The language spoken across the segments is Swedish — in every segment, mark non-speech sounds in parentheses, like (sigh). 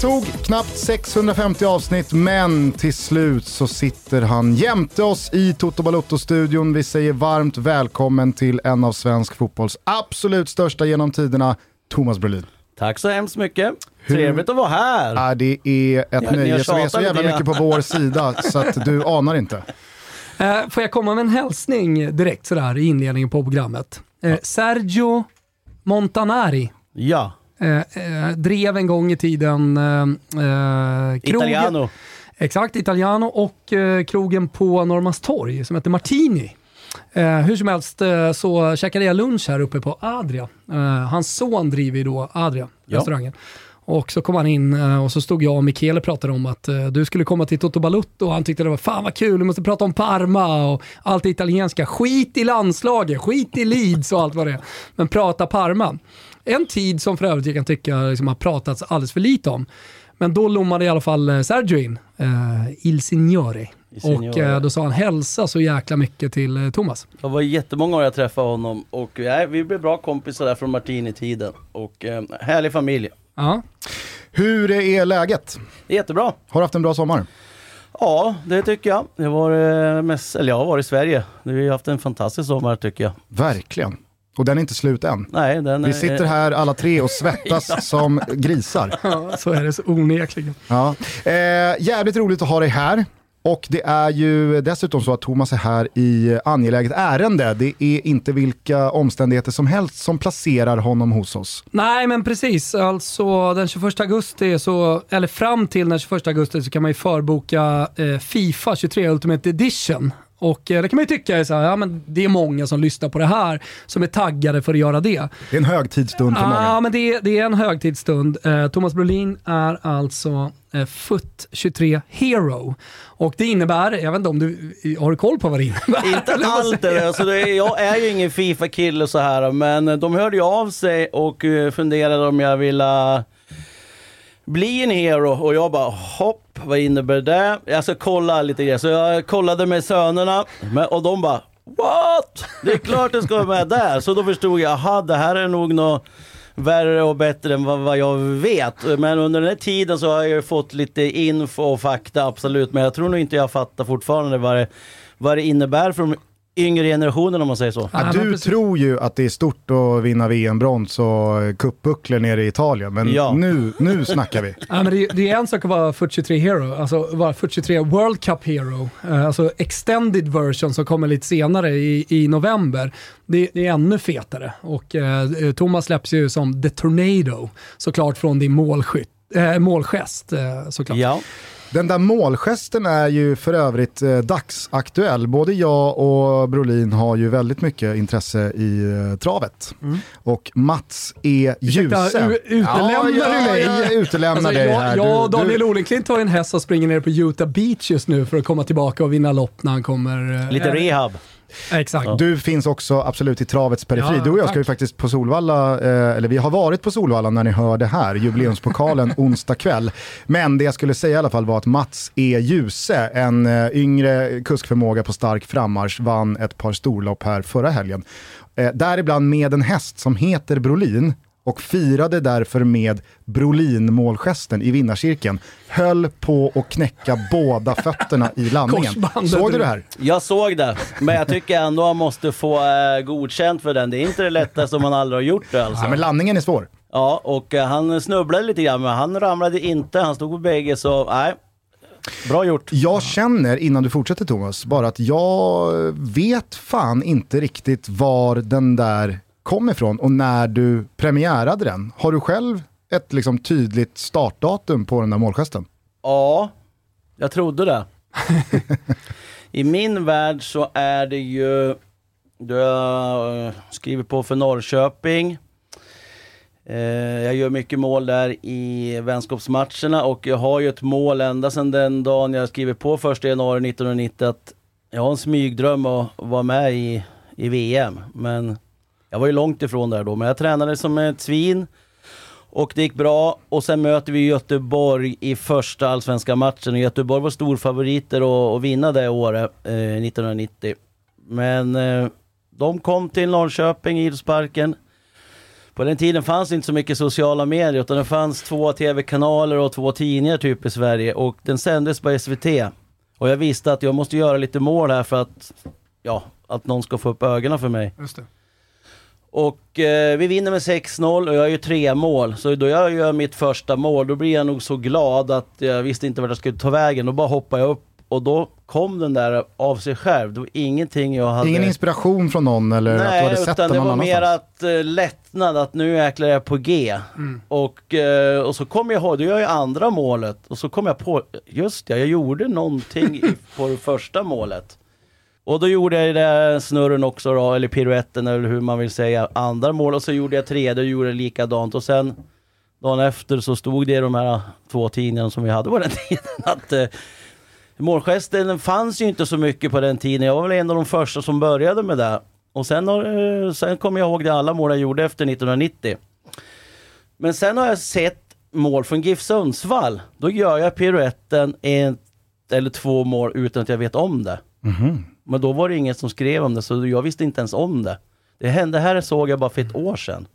tog knappt 650 avsnitt, men till slut så sitter han jämte oss i Toto Balotto-studion. Vi säger varmt välkommen till en av svensk fotbolls absolut största genom tiderna, Thomas Brolin. Tack så hemskt mycket. Trevligt att vara här. Ja, det är ett har nöje som är så jävla mycket på vår sida så att du (laughs) anar inte. Eh, får jag komma med en hälsning direkt sådär i inledningen på programmet? Eh, Sergio Montanari Ja, eh, eh, drev en gång i tiden eh, eh, krogen, Italiano. Exakt, Italiano och eh, krogen på Norrmalmstorg som heter Martini. Eh, hur som helst eh, så käkade jag lunch här uppe på Adria. Eh, hans son driver ju då Adria, Ja. restaurangen. Och så kom han in eh, och så stod jag och Michele och pratade om att du skulle komma till Toto Balutto och han tyckte det var fan vad kul, du måste prata om Parma och allt det italienska. Skit i landslaget, skit i Leeds och allt vad det är. Men prata Parma. En tid som för övrigt jag kan tycka liksom, har pratats alldeles för lite om. Men då lommade i alla fall eh, Sergio in, eh, Il Signore. Och eh, då sa han hälsa så jäkla mycket till eh, Thomas. Det var jättemånga år jag träffade honom och nej, vi blev bra kompisar där från Martini-tiden. Och eh, härlig familj. Ja. Hur är läget? Det är Jättebra. Har du haft en bra sommar? Ja, det tycker jag. Det var eh, mest, eller jag har varit i Sverige. Vi har haft en fantastisk sommar tycker jag. Verkligen. Och den är inte slut än. Nej, den Vi är- sitter här alla tre och svettas (laughs) som grisar. ja, så är det så onekligen. Ja. Eh, jävligt roligt att ha dig här. Och det är ju dessutom så att Thomas är här i angeläget ärende. Det är inte vilka omständigheter som helst som placerar honom hos oss. Nej, men precis. Alltså den 21 augusti, så, eller fram till den 21 augusti så kan man ju förboka eh, Fifa 23 Ultimate Edition. Och eh, det kan man ju tycka är så här, ja, men det är många som lyssnar på det här som är taggade för att göra det. Det är en högtidsstund för Ja, många. men det är, det är en högtidsstund. Eh, Thomas Brolin är alltså eh, FUT 23 Hero. Och det innebär, jag vet inte om du har du koll på vad det innebär? (laughs) Inte allt, alltså det, är- jag är ju ingen Fifa-kille så här men de hörde ju av sig och eh, funderade om jag ville bli en hero och jag bara hopp, vad innebär det? Jag ska kolla lite grejer. Så jag kollade med sönerna och de bara what? Det är klart det ska vara med där. Så då förstod jag, aha det här är nog något värre och bättre än vad, vad jag vet. Men under den här tiden så har jag ju fått lite info och fakta absolut. Men jag tror nog inte jag fattar fortfarande vad det, vad det innebär för de yngre generationen om man säger så. Ja, du tror ju att det är stort att vinna VM-brons och cupbucklor nere i Italien, men Ja. nu, nu snackar vi. (laughs) Ja, men det, är- det är en sak att vara FUT 23 Hero, alltså vara FUT 23 World Cup Hero, eh, alltså extended version som kommer lite senare i, i november. Det, det är ännu fetare och eh, Thomas släpps ju som The Tornado, såklart från din målskytt, eh, målgest eh, såklart. Ja. Den där målgesten är ju för övrigt eh, dagsaktuell. Både jag och Brolin har ju väldigt mycket intresse i eh, travet. Och Mats E. Ursäkta, Djuse. utelämnar ja, du ja, mig? Jag utelämnar Alltså, dig jag, här. jag och Du- Daniel du, Olenklint har en häst som springer ner på Utah Beach just nu för att komma tillbaka och vinna lopp när han kommer. eh, Lite rehab. Exakt. du finns också absolut i travets periferi. Ja, du och jag tack. ska ju faktiskt på Solvalla, eh, eller vi har varit på Solvalla när ni hör det här, jubileumspokalen (laughs) onsdag kväll. Men det jag skulle säga i alla fall var att Mats E. Djuse, en eh, yngre kuskförmåga på stark frammarsch, vann ett par storlopp här förra helgen. Eh, däribland med en häst som heter Brolin och firade därför med Brolin-målgesten i vinnarcirkeln. Höll på att knäcka båda fötterna i landningen. Såg du det här? Jag såg det, men jag tycker ändå han måste få eh, godkänt för den. Det är inte det lättaste om man aldrig har gjort det alltså. Ja, men landningen är svår. Ja, och eh, han snubblade lite grann, men han ramlade inte. Han stod på bägge, så nej. Bra gjort. Jag känner, innan du fortsätter Thomas, bara att jag vet fan inte riktigt var den där kom ifrån och när du premiärade den. Har du själv ett liksom tydligt startdatum på den där målgesten? Ja, jag trodde det. (laughs) I min värld så är det ju... Du eh, skriver på för Norrköping. Eh, jag gör mycket mål där i vänskapsmatcherna och jag har ju ett mål ända sedan den dagen jag skriver på 1 januari 1990 att jag har en smygdröm att vara med i, i VM. Men jag var ju långt ifrån där då, men jag tränade som ett svin. Och det gick bra och sen möter vi Göteborg i första allsvenska matchen och Göteborg var storfavoriter att, vinna det året, eh, 1990. Men eh, de kom till Norrköping, idrottsparken. På den tiden fanns det inte så mycket sociala medier utan det fanns två tv-kanaler och två tidningar typ i Sverige och den sändes på SVT. Och jag visste att jag måste göra lite mål här för att, ja, att någon ska få upp ögonen för mig. Just det. Och eh, vi vinner med 6-0 och jag gör tre mål. Så då jag gör mitt första mål, då blir jag nog så glad att jag visste inte vart jag skulle ta vägen. Då bara hoppade jag upp och då kom den där av sig själv. Det var ingenting jag hade... Ingen inspiration från någon eller att du Nej, hade sett utan den det någon var mer annanstans? att uh, lättnad att nu jäklar är jag på G. Och, eh, och så kom jag ihåg, då gör jag andra målet och så kom jag på, just det, jag gjorde någonting på det första målet. Och då gjorde jag den snurren också då, eller piruetten eller hur man vill säga, andra mål och så gjorde jag tredje och gjorde likadant och sen dagen efter så stod det i de här två tidningarna som vi hade på den (laughs) tiden att eh, målgesten fanns ju inte så mycket på den tiden. Jag var väl en av de första som började med det. Och sen, har, eh, sen kommer jag ihåg det alla mål jag gjorde efter 1990. Men sen har jag sett mål från GIF Sundsvall. Då gör jag piruetten ett eller två mål utan att jag vet om det. Mhm. Men då var det ingen som skrev om det, så jag visste inte ens om det. Det hände här såg jag bara för ett år sedan.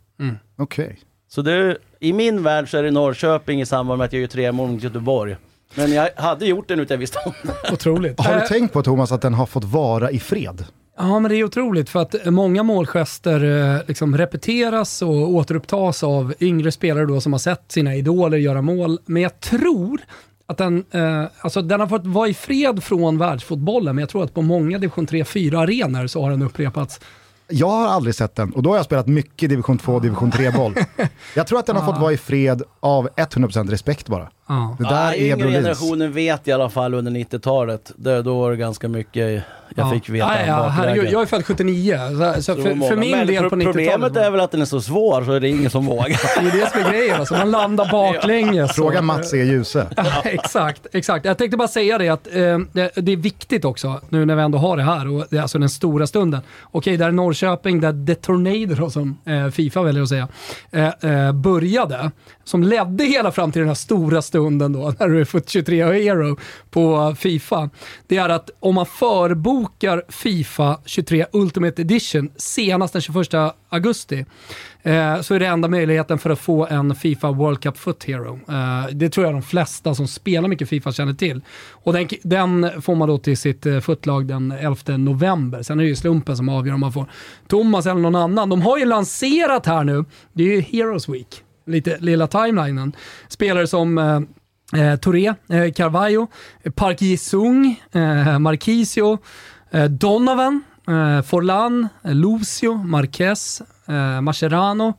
Okej. Så det, i min värld så är det Norrköping i samband med att jag gör tre mål mot Göteborg. Men jag hade gjort det utan att jag visste om det. Otroligt. Har du Eh, tänkt på Thomas att den har fått vara i fred? Ja, men det är otroligt för att många målgester eh, liksom repeteras och återupptas av yngre spelare då som har sett sina idoler göra mål. Men jag tror att den, eh, alltså den har fått vara i fred från världsfotbollen, men jag tror att på många division 3-4 arenor så har den upprepats. Jag har aldrig sett den och då har jag spelat mycket division 2 division 3-boll. (laughs) Jag tror att den har fått vara i fred av 100% respekt bara. Ja. Det där Ja, är yngre Brolins. generationen vet i alla fall under 90-talet. Det, då var det ganska mycket jag fick veta ja, ja, herregud, jag är född 79, så, så för, för min Men del på 90-talet. Problemet är väl att den är så svår så är det ingen som vågar. (laughs) Det är det som är grejen, alltså, man landar baklänges. Fråga och- Mats E. Djuse. (laughs) Ja, exakt, exakt. Jag tänkte bara säga det att eh, det, det är viktigt också, nu när vi ändå har det här, och det är alltså den stora stunden. Okej, där Norrköping, där The Tornado då, som eh, Fifa väljer att säga, eh, eh, började, som ledde hela fram till den här stora stunden stunden då, (laughs) när du är fått 23 Hero på Fifa. Det är att om man förbokar Fifa 23 Ultimate Edition senast den 21 augusti, eh, så är det enda möjligheten för att få en Fifa World Cup Foot Hero. Eh, det tror jag de flesta som spelar mycket Fifa känner till. Och den, den får man då till sitt eh, footlag den 11 november. Sen är det ju slumpen som avgör om man får Thomas eller någon annan. De har ju lanserat här nu, det är ju Heroes Week, lite lilla timelinen. Spelare som eh, Eh, Touré, eh, Carvalho, Park Ji-Sung, eh, Marquisio, eh, Donovan, eh, Forlan, eh, Lucio, Marquez, eh, Mascherano.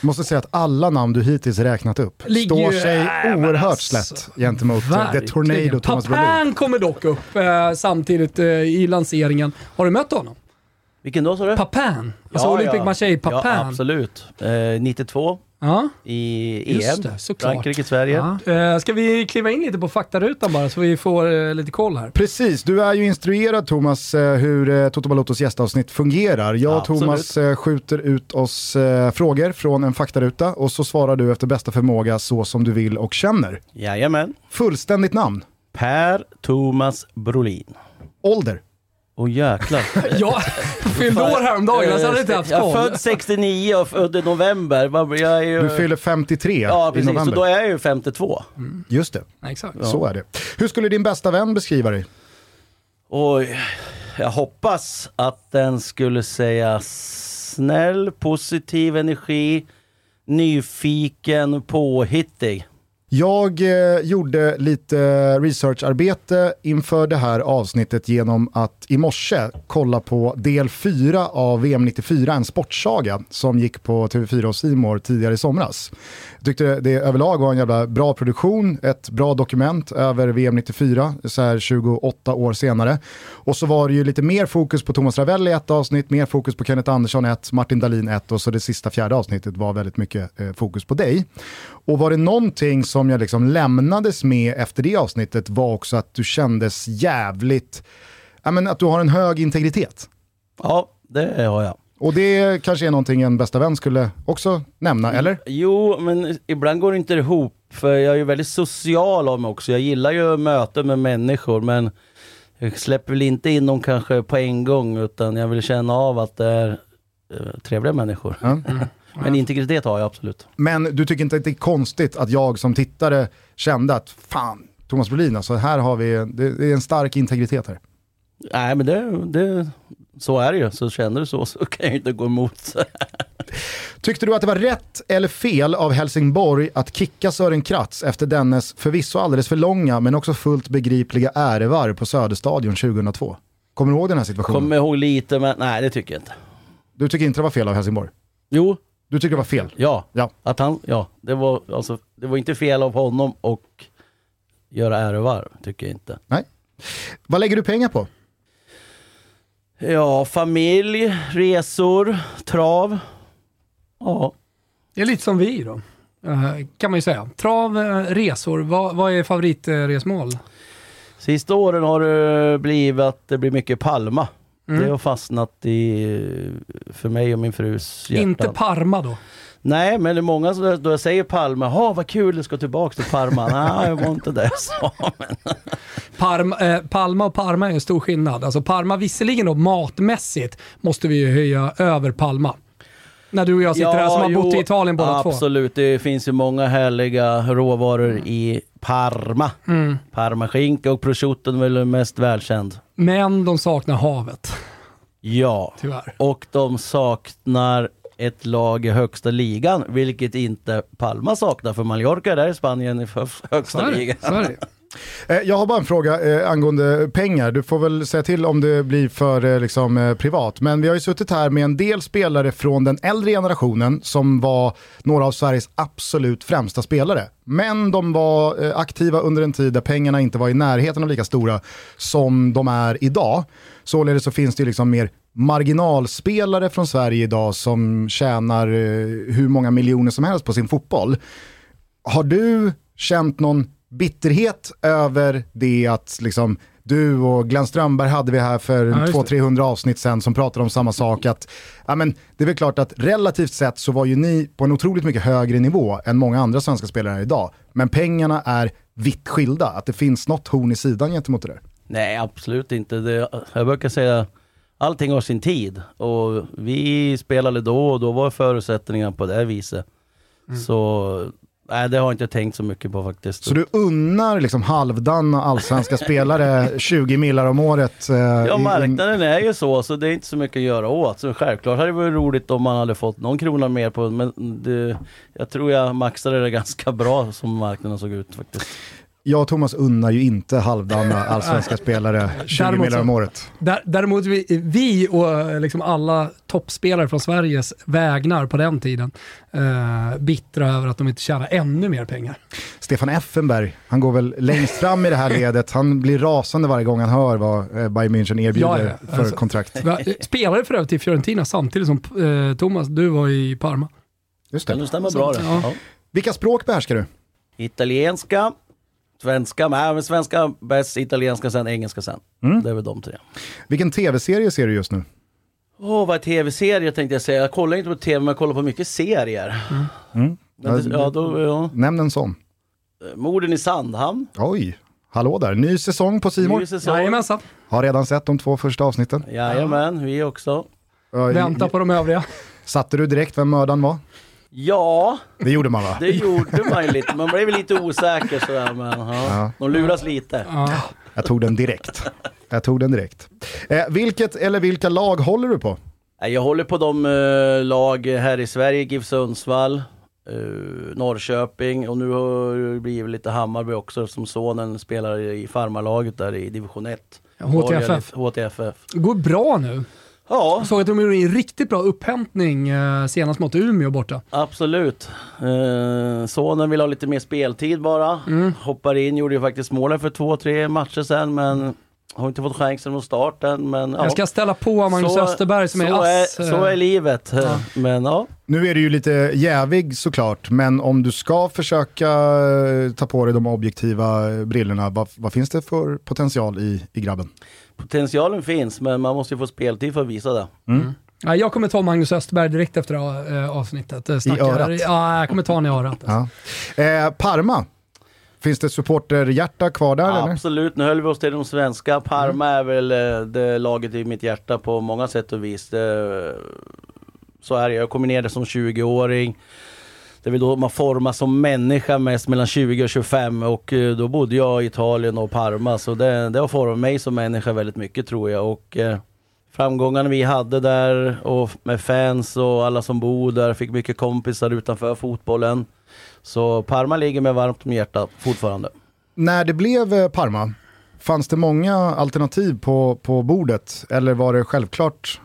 Måste säga att alla namn du hittills räknat upp Ligger står sig men oerhört alltså, slätt gentemot The. Tornado Thomas Brolin. Kommer dock upp eh, samtidigt eh, i lanseringen. Har du mött honom? Vilken då sa du? Papan, alltså Olympic Marseille, Papan. Ja, absolut. Eh, 92 Ja, i EM. det, såklart. Frankrike, Sverige. ja. Eh, ska vi kliva in lite på faktarutan bara så vi får eh, lite koll här? Precis, du är ju instruerad Thomas eh, hur eh, Toto Balotos gästavsnitt fungerar. Jag och Absolut. Thomas eh, skjuter ut oss eh, frågor från en faktaruta och så svarar du efter bästa förmåga så som du vill och känner. Jajamän. Fullständigt namn, Per Thomas Brolin. ålder, Åh jäklar. (laughs) Jag fyllde år häromdagen, alltså hade jag inte haft Jag koll. född 69 och född i november. Jag är ju... du fyller 53 Ja, i precis. Så november. då är jag ju 52. Just det, Ja, Exakt. så är det. Hur skulle din bästa vän beskriva dig? Oj, jag hoppas att den skulle säga snäll, positiv energi, nyfiken, påhittig. Jag eh, gjorde lite researcharbete inför det här avsnittet genom att i morse kolla på del 4 av VM 94, en sportsaga som gick på TV4 och Simor tidigare i somras. Jag tyckte det överlag var en jävla bra produktion, ett bra dokument över VM 94, så här 28 år senare. Och så var det ju lite mer fokus på Thomas Ravelli i ett avsnitt, mer fokus på Kenneth Andersson ett, Martin Dahlin ett och så det sista fjärde avsnittet var väldigt mycket eh, fokus på dig. Och var det någonting som jag liksom lämnades med efter det avsnittet var också att du kändes jävligt, ja men att du har en hög integritet. Ja, det har jag. Och det kanske är någonting en bästa vän skulle också nämna, eller? Jo, men ibland går det inte ihop. För jag är ju väldigt social av mig också. Jag gillar ju möten med människor, men jag släpper väl inte in dem kanske på en gång, utan jag vill känna av att det är eh, trevliga människor. Ja. (laughs) Men integritet har jag absolut. Men du tycker inte att det är konstigt att jag som tittare kände att fan, Thomas Brolin, alltså här har vi, det är en stark integritet här. Nej, men det, det, så är det ju. Så känner du så, så kan jag inte gå emot. (laughs) Tyckte du att det var rätt eller fel av Helsingborg att kicka Sören Kratz efter dennes förvisso alldeles för långa men också fullt begripliga ärevarv på Söderstadion 2002? Kommer du ihåg den här situationen? Kommer ihåg lite, men nej, det tycker jag inte. Du tycker inte det var fel av Helsingborg? Jo, Du tycker det var fel? ja. Ja. Att han, ja, det var, alltså, det var inte fel av honom och göra ärevarv, tycker jag inte. Nej. Vad lägger du pengar på? Ja, familj, resor, trav. Ja, Det är lite som vi då, eh, kan man ju säga. Trav, eh, resor, vad, vad är favoritresmål? sista åren har det blivit att det blir mycket Palma. Mm. Det har fastnat i, för mig och min frus hjärta. Inte Parma då? Nej, men det är många som då jag säger Palma, ha vad kul det ska tillbaka till Parma. (laughs) Nej, det var inte det jag sa. Men... Parma, eh, Palma och Parma är en stor skillnad. Alltså Parma, visserligen då matmässigt, måste vi ju höja över Palma. När du och jag sitter här som har jo, bott i Italien båda två. Absolut, det finns ju många härliga råvaror i Parma. Mm. Parmaskinka och prosciutton är väl mest välkänd. Men de saknar havet, Ja, tyvärr. och de saknar ett lag i högsta ligan, vilket inte Palma saknar, för Mallorca är där i Spanien i högsta det. ligan. Så är det. Eh, Jag har bara en fråga eh, angående pengar. Du får väl säga till om det blir för eh, liksom, eh, privat. Men vi har ju suttit här med en del spelare från den äldre generationen som var några av Sveriges absolut främsta spelare. Men de var eh, aktiva under en tid där pengarna inte var i närheten av lika stora som de är idag. Således så finns det ju liksom mer marginalspelare från Sverige idag som tjänar eh, hur många miljoner som helst på sin fotboll. Har du känt någon bitterhet över det att liksom, du och Glenn Strömberg hade vi här för Ja, just det. 200-300 avsnitt sen som pratade om samma sak. Att, ja, men, det är väl klart att relativt sett så var ju ni på en otroligt mycket högre nivå än många andra svenska spelare idag. Men pengarna är vitt skilda, att det finns något horn i sidan gentemot det där. Nej, absolut inte. Det, jag brukar säga allting har sin tid och vi spelade då och då var förutsättningarna på det viset. Mm. Så nej, det har jag inte tänkt så mycket på faktiskt. Så du unnar liksom halvdana allsvenska spelare (laughs) 20 millar om året? eh, Ja, marknaden är ju så, så det är inte så mycket att göra åt. Så självklart hade det varit roligt om man hade fått någon krona mer på men det, jag tror jag maxade det ganska bra som marknaden såg ut faktiskt. Jag och Thomas unnar ju inte halvdana allsvenska (laughs) spelare 20 Däremot millar så- om året. Där, däremot vi, vi och eh, liksom alla toppspelare från Sveriges vägnar på den tiden eh, bittra över att de inte tjänar ännu mer pengar. Stefan Effenberg, han går väl längst fram i det här (laughs) ledet. Han blir rasande varje gång han hör vad eh, Bayern München erbjuder Ja, ja, för alltså. kontrakt. Spelade för övrigt i Fiorentina samtidigt som eh, Thomas, du var i Parma. Just det det. stämmer bra det. Ja. Ja. Vilka språk behärskar du? Italienska, svenska, nej men svenska bäst, italienska sen, engelska sen. Mm. Det är väl de tre. Vilken tv-serie ser du just nu? Åh, vad är tv-serie tänkte jag säga. Jag kollar inte på tv, men jag kollar på mycket serier. Mm. Men det, ja, då, ja. Nämn en sån. Morden i Sandhamn. Oj, hallå där. Ny säsong på Simor. Ny säsong. Jajamensan, Har redan sett de två första avsnitten. Jajamän, vi också. Vänta på de övriga. Satte du direkt vem mördaren var? Ja, Det gjorde man va? det gjorde man ju lite. Man blev lite osäker sådär, men ja. De luras lite. Ja. Jag tog den direkt. Jag tog den direkt. Eh, vilket eller vilka lag håller du på? Nej, Jag håller på de eh, lag här i Sverige, GIF Sundsvall, eh, Norrköping och nu har det blivit lite Hammarby också som sonen spelar i farmarlaget där i division 1. HTFF. HTFF. Det går bra nu. Ja, Jag såg att de gjorde en riktigt bra upphämtning eh, senast mot Umeå borta. absolut. Eh, sonen vill ha lite mer speltid bara. Hoppar in, gjorde ju faktiskt målen för två, tre matcher sen men har inte fått chansen från starten. Men, ja. Jag ska ställa på Magnus Så- Österberg som är så ass. är, så är eh, livet. Men ja, Nu är du ju lite jävig såklart, men om du ska försöka eh, ta på dig de objektiva brillorna, vad, vad finns det för potential i, i grabben? Potentialen finns men man måste ju få speltid för att visa det. Ja, jag kommer ta Magnus Österberg direkt efter äh, avsnittet. Äh, I örat? Ja, jag kommer ta honom i örat. Alltså. Ja. Eh, Parma, Finns det supporterhjärta kvar där? Ja, absolut, nu höll vi oss till de svenska. Parma mm. är väl eh, det laget i mitt hjärta på många sätt och vis. Det, så är det. Jag kommer ner där som 20-åring. Det är väl då man formas som människa mest mellan 20 och 25 och eh, då bodde jag i Italien och Parma så det, det har format mig som människa väldigt mycket tror jag. Och, eh, framgångarna vi hade där och med fans och alla som bor där, fick mycket kompisar utanför fotbollen. Så Parma ligger mig varmt om hjärtat fortfarande. När det blev eh, Parma, fanns det många alternativ på, på bordet eller var det självklart?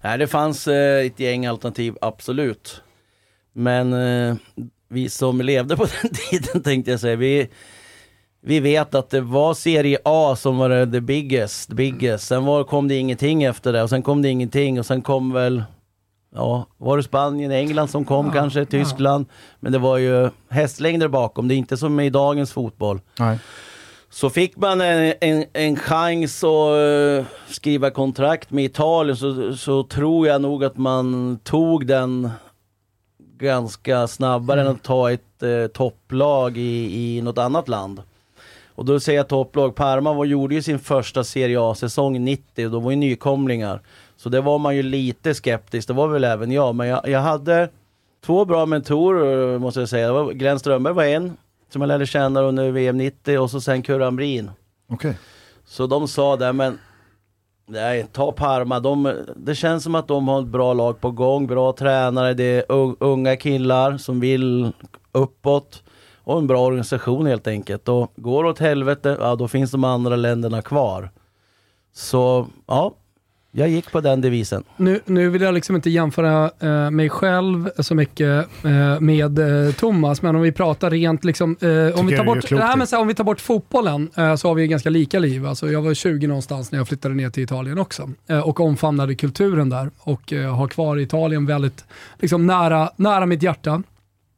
Nej, det fanns eh, ett gäng alternativ, absolut. Men eh, vi som levde på (laughs) den tiden tänkte jag säga, vi, vi vet att det var Serie A som var the biggest, biggest. Sen var, kom det ingenting efter det och sen kom det ingenting och sen kom väl Ja, var det Spanien, England som kom ja, kanske, Tyskland. Ja. Men det var ju hästlängder bakom, det är inte som i dagens fotboll. Nej. Så fick man en, en, en chans att uh, skriva kontrakt med Italien så, så tror jag nog att man tog den ganska snabbare mm. än att ta ett uh, topplag i, i något annat land. Och då säger jag topplag, Parma var, gjorde ju sin första Serie A-säsong 90 och då var ju nykomlingar. Så det var man ju lite skeptisk, det var väl även jag. Men jag, jag hade två bra mentorer måste jag säga. Glenn Strömberg var en som jag lärde känna under VM 90 och så sen Kurre Hamrin. Okay. Så de sa det, men nej, ta Parma. De, det känns som att de har ett bra lag på gång, bra tränare, det är unga killar som vill uppåt och en bra organisation helt enkelt. Och går det åt helvete, ja då finns de andra länderna kvar. Så ja, jag gick på den devisen. Nu, nu vill jag liksom inte jämföra eh, mig själv så mycket eh, med eh, Thomas, men om vi pratar rent liksom, eh, om, vi tar bort, nej, men så, om vi tar bort fotbollen eh, så har vi ganska lika liv. Alltså, jag var 20 någonstans när jag flyttade ner till Italien också eh, och omfamnade kulturen där och har kvar Italien väldigt liksom, nära, nära mitt hjärta.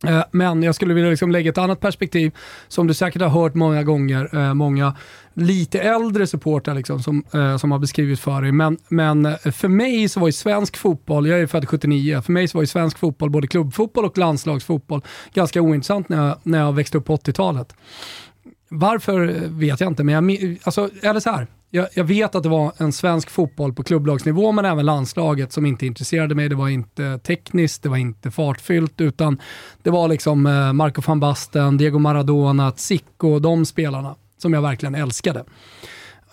Eh, men jag skulle vilja liksom lägga ett annat perspektiv som du säkert har hört många gånger. Eh, många lite äldre supportrar liksom, som, eh, som har beskrivit för dig. Men, men för mig så var ju svensk fotboll, jag är född 79, för mig så var ju svensk fotboll, både klubbfotboll och landslagsfotboll, ganska ointressant när jag, när jag växte upp på 80-talet. Varför vet jag inte, men jag, alltså, eller så här, jag, jag, vet att det var en svensk fotboll på klubblagsnivå, men även landslaget som inte intresserade mig. Det var inte tekniskt, det var inte fartfyllt, utan det var liksom eh, Marco van Basten, Diego Maradona, Zico, de spelarna som jag verkligen älskade.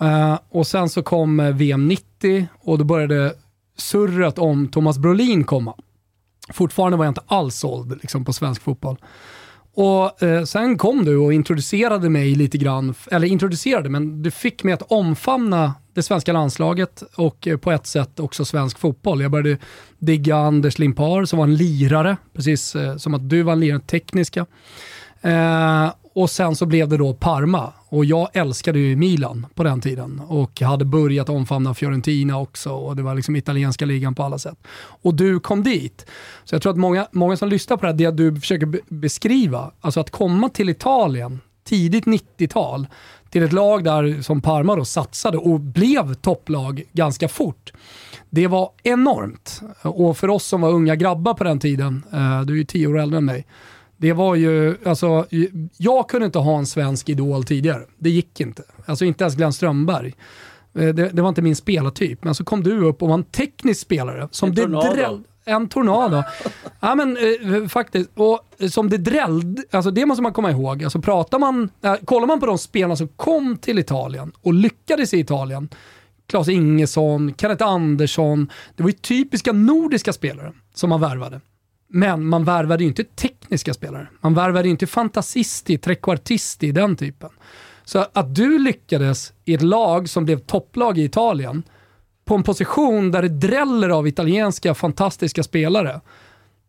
Uh, och sen så kom eh, VM 90 och då började surret om Thomas Brolin komma. Fortfarande var jag inte alls såld liksom, på svensk fotboll. Och eh, Sen kom du och introducerade mig lite grann, eller introducerade, men du fick mig att omfamna det svenska landslaget och eh, på ett sätt också svensk fotboll. Jag började digga Anders Limpar som var en lirare, precis eh, som att du var en lirare, tekniska. Eh, och sen så blev det då Parma. Och jag älskade ju Milan på den tiden och hade börjat omfamna Fiorentina också och det var liksom italienska ligan på alla sätt. Och du kom dit. Så jag tror att många, många som lyssnar på det här, det du försöker beskriva, alltså att komma till Italien, tidigt 90-tal, till ett lag där som Parma då satsade och blev topplag ganska fort. Det var enormt. Och för oss som var unga grabbar på den tiden, eh, du är ju tio år äldre än mig, det var ju, alltså, jag kunde inte ha en svensk idol tidigare. Det gick inte. Alltså inte ens Glenn Strömberg. Eh, det, det var inte min spelartyp. Men så kom du upp och var en teknisk spelare. Som en tornado. Dräll, en tornado. ja men eh, faktiskt. Och som det drällde, alltså det måste man komma ihåg. Alltså pratar man, äh, kollar man på de spelarna som kom till Italien och lyckades i Italien. Klas Ingesson, Kenneth Andersson. Det var ju typiska nordiska spelare som man värvade. Men man värvade ju inte tekniska spelare. Man värvade inte fantasisti, trekvartisti, den typen. Så att du lyckades i ett lag som blev topplag i Italien, på en position där det dräller av italienska fantastiska spelare.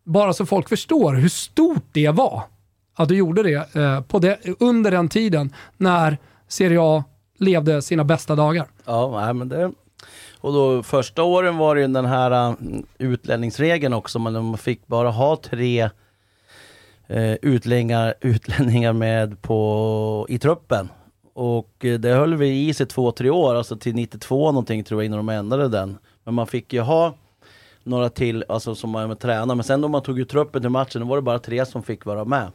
Bara så folk förstår hur stort det var att du gjorde det, eh, på det under den tiden när Serie A levde sina bästa dagar. Ja, men det, och då första åren var det ju den här uh, utlänningsregeln också, men man fick bara ha tre uh, utlänningar, utlänningar med på, i truppen. Och uh, det höll vi i sig två, tre år, alltså till 92 någonting tror jag innan de ändrade den. Men man fick ju ha några till alltså, som man tränar. Men sen då man tog ut truppen till matchen, då var det bara tre som fick vara med.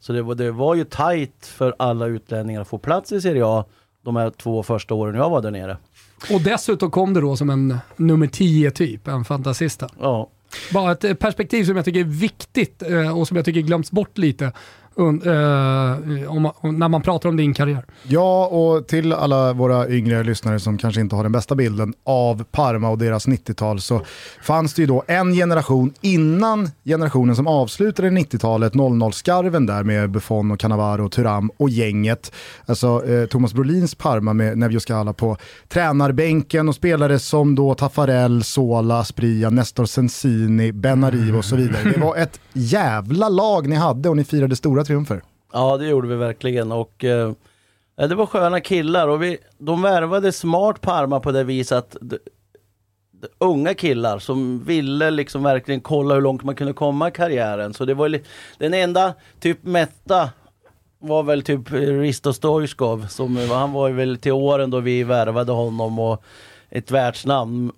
Så det var, det var ju tight för alla utlänningar att få plats i Serie A de här två första åren jag var där nere. Och dessutom kom det då som en nummer 10 typ, en fantasista. Ja, bara ett perspektiv som jag tycker är viktigt eh, och som jag tycker glöms bort lite un, uh, eh, om, när man pratar om din karriär. Ja, och till alla våra yngre lyssnare som kanske inte har den bästa bilden av Parma och deras 90-tal så fanns det ju då en generation innan generationen som avslutade 90-talet, 00-skarven där med Buffon och Cannavaro, Turam och gänget. Alltså eh, Thomas Brolins Parma med Nevio Scala på tränarbänken och spelare som då Taffarel, Sola, Spria, Nestor Sensini, Benarivo och så vidare. Det var ett jävla lag ni hade och ni firade stora triumfer. Ja, det gjorde vi verkligen. Och, eh, eh, det var sköna killar och vi, de värvade smart Parma på det viset att de, de, unga killar som ville liksom verkligen kolla hur långt man kunde komma i karriären. Så det var li- den enda typ mätta var väl typ Risto Stoichkov. Som, han var ju väl till åren då vi värvade honom och ett världsnamn.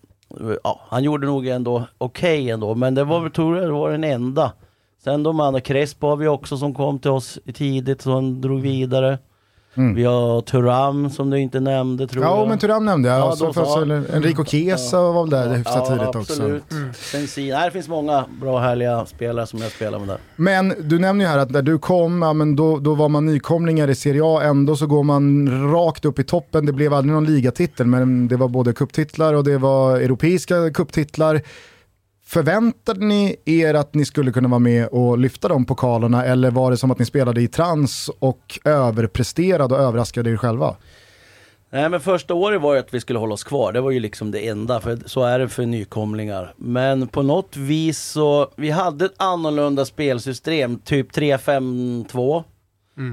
Ja, han gjorde nog ändå okej ändå, men det var väl tror jag det var den enda. Sen de andra, Crespo har vi också som kom till oss tidigt, han drog vidare. Vi har Turam som du inte nämnde tror Ja, jag. men Turam nämnde jag. Ja, och så då så. Enrico Chiesa var väl där hyfsat tidigt också. absolut. Sensin. Nej, det finns många bra härliga spelare som jag spelar med där. Men du nämner ju här att när du kom, ja, men då, då var man nykomlingar i Serie A, ändå så går man rakt upp i toppen. Det blev aldrig någon ligatitel, men det var både kupptitlar och det var europeiska kupptitlar. Förväntade ni er att ni skulle kunna vara med och lyfta de pokalerna eller var det som att ni spelade i trans och överpresterade och överraskade er själva? Nej men första året var ju att vi skulle hålla oss kvar. Det var ju liksom det enda, för så är det för nykomlingar. Men på något vis så, vi hade ett annorlunda spelsystem, typ 3-5-2.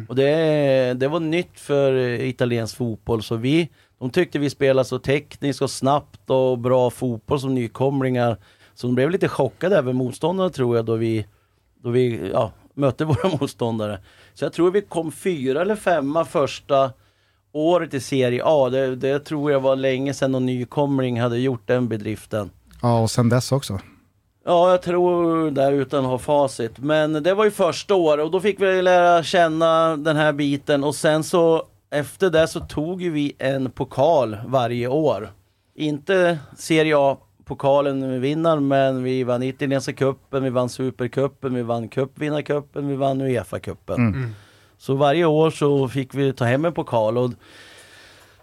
Och det, det var nytt för italiensk fotboll, så vi, de tyckte vi spelade så tekniskt och snabbt och bra fotboll som nykomlingar. Så de blev lite chockade över motståndarna tror jag, då vi, då vi ja, mötte (laughs) våra motståndare. Så jag tror vi kom fyra eller femma första året i Serie A. Det, det tror jag var länge sedan någon nykomling hade gjort den bedriften. Ja, och sen dess också. Ja, jag tror det utan att ha facit. Men det var ju första året och då fick vi lära känna den här biten och sen så efter det så tog ju vi en pokal varje år. Inte Serie A-pokalen vi vinner, men vi vann italienska cupen, vi vann supercupen, vi vann cupvinnarcupen, vi vann Uefa-cupen. Så varje år så fick vi ta hem en pokal och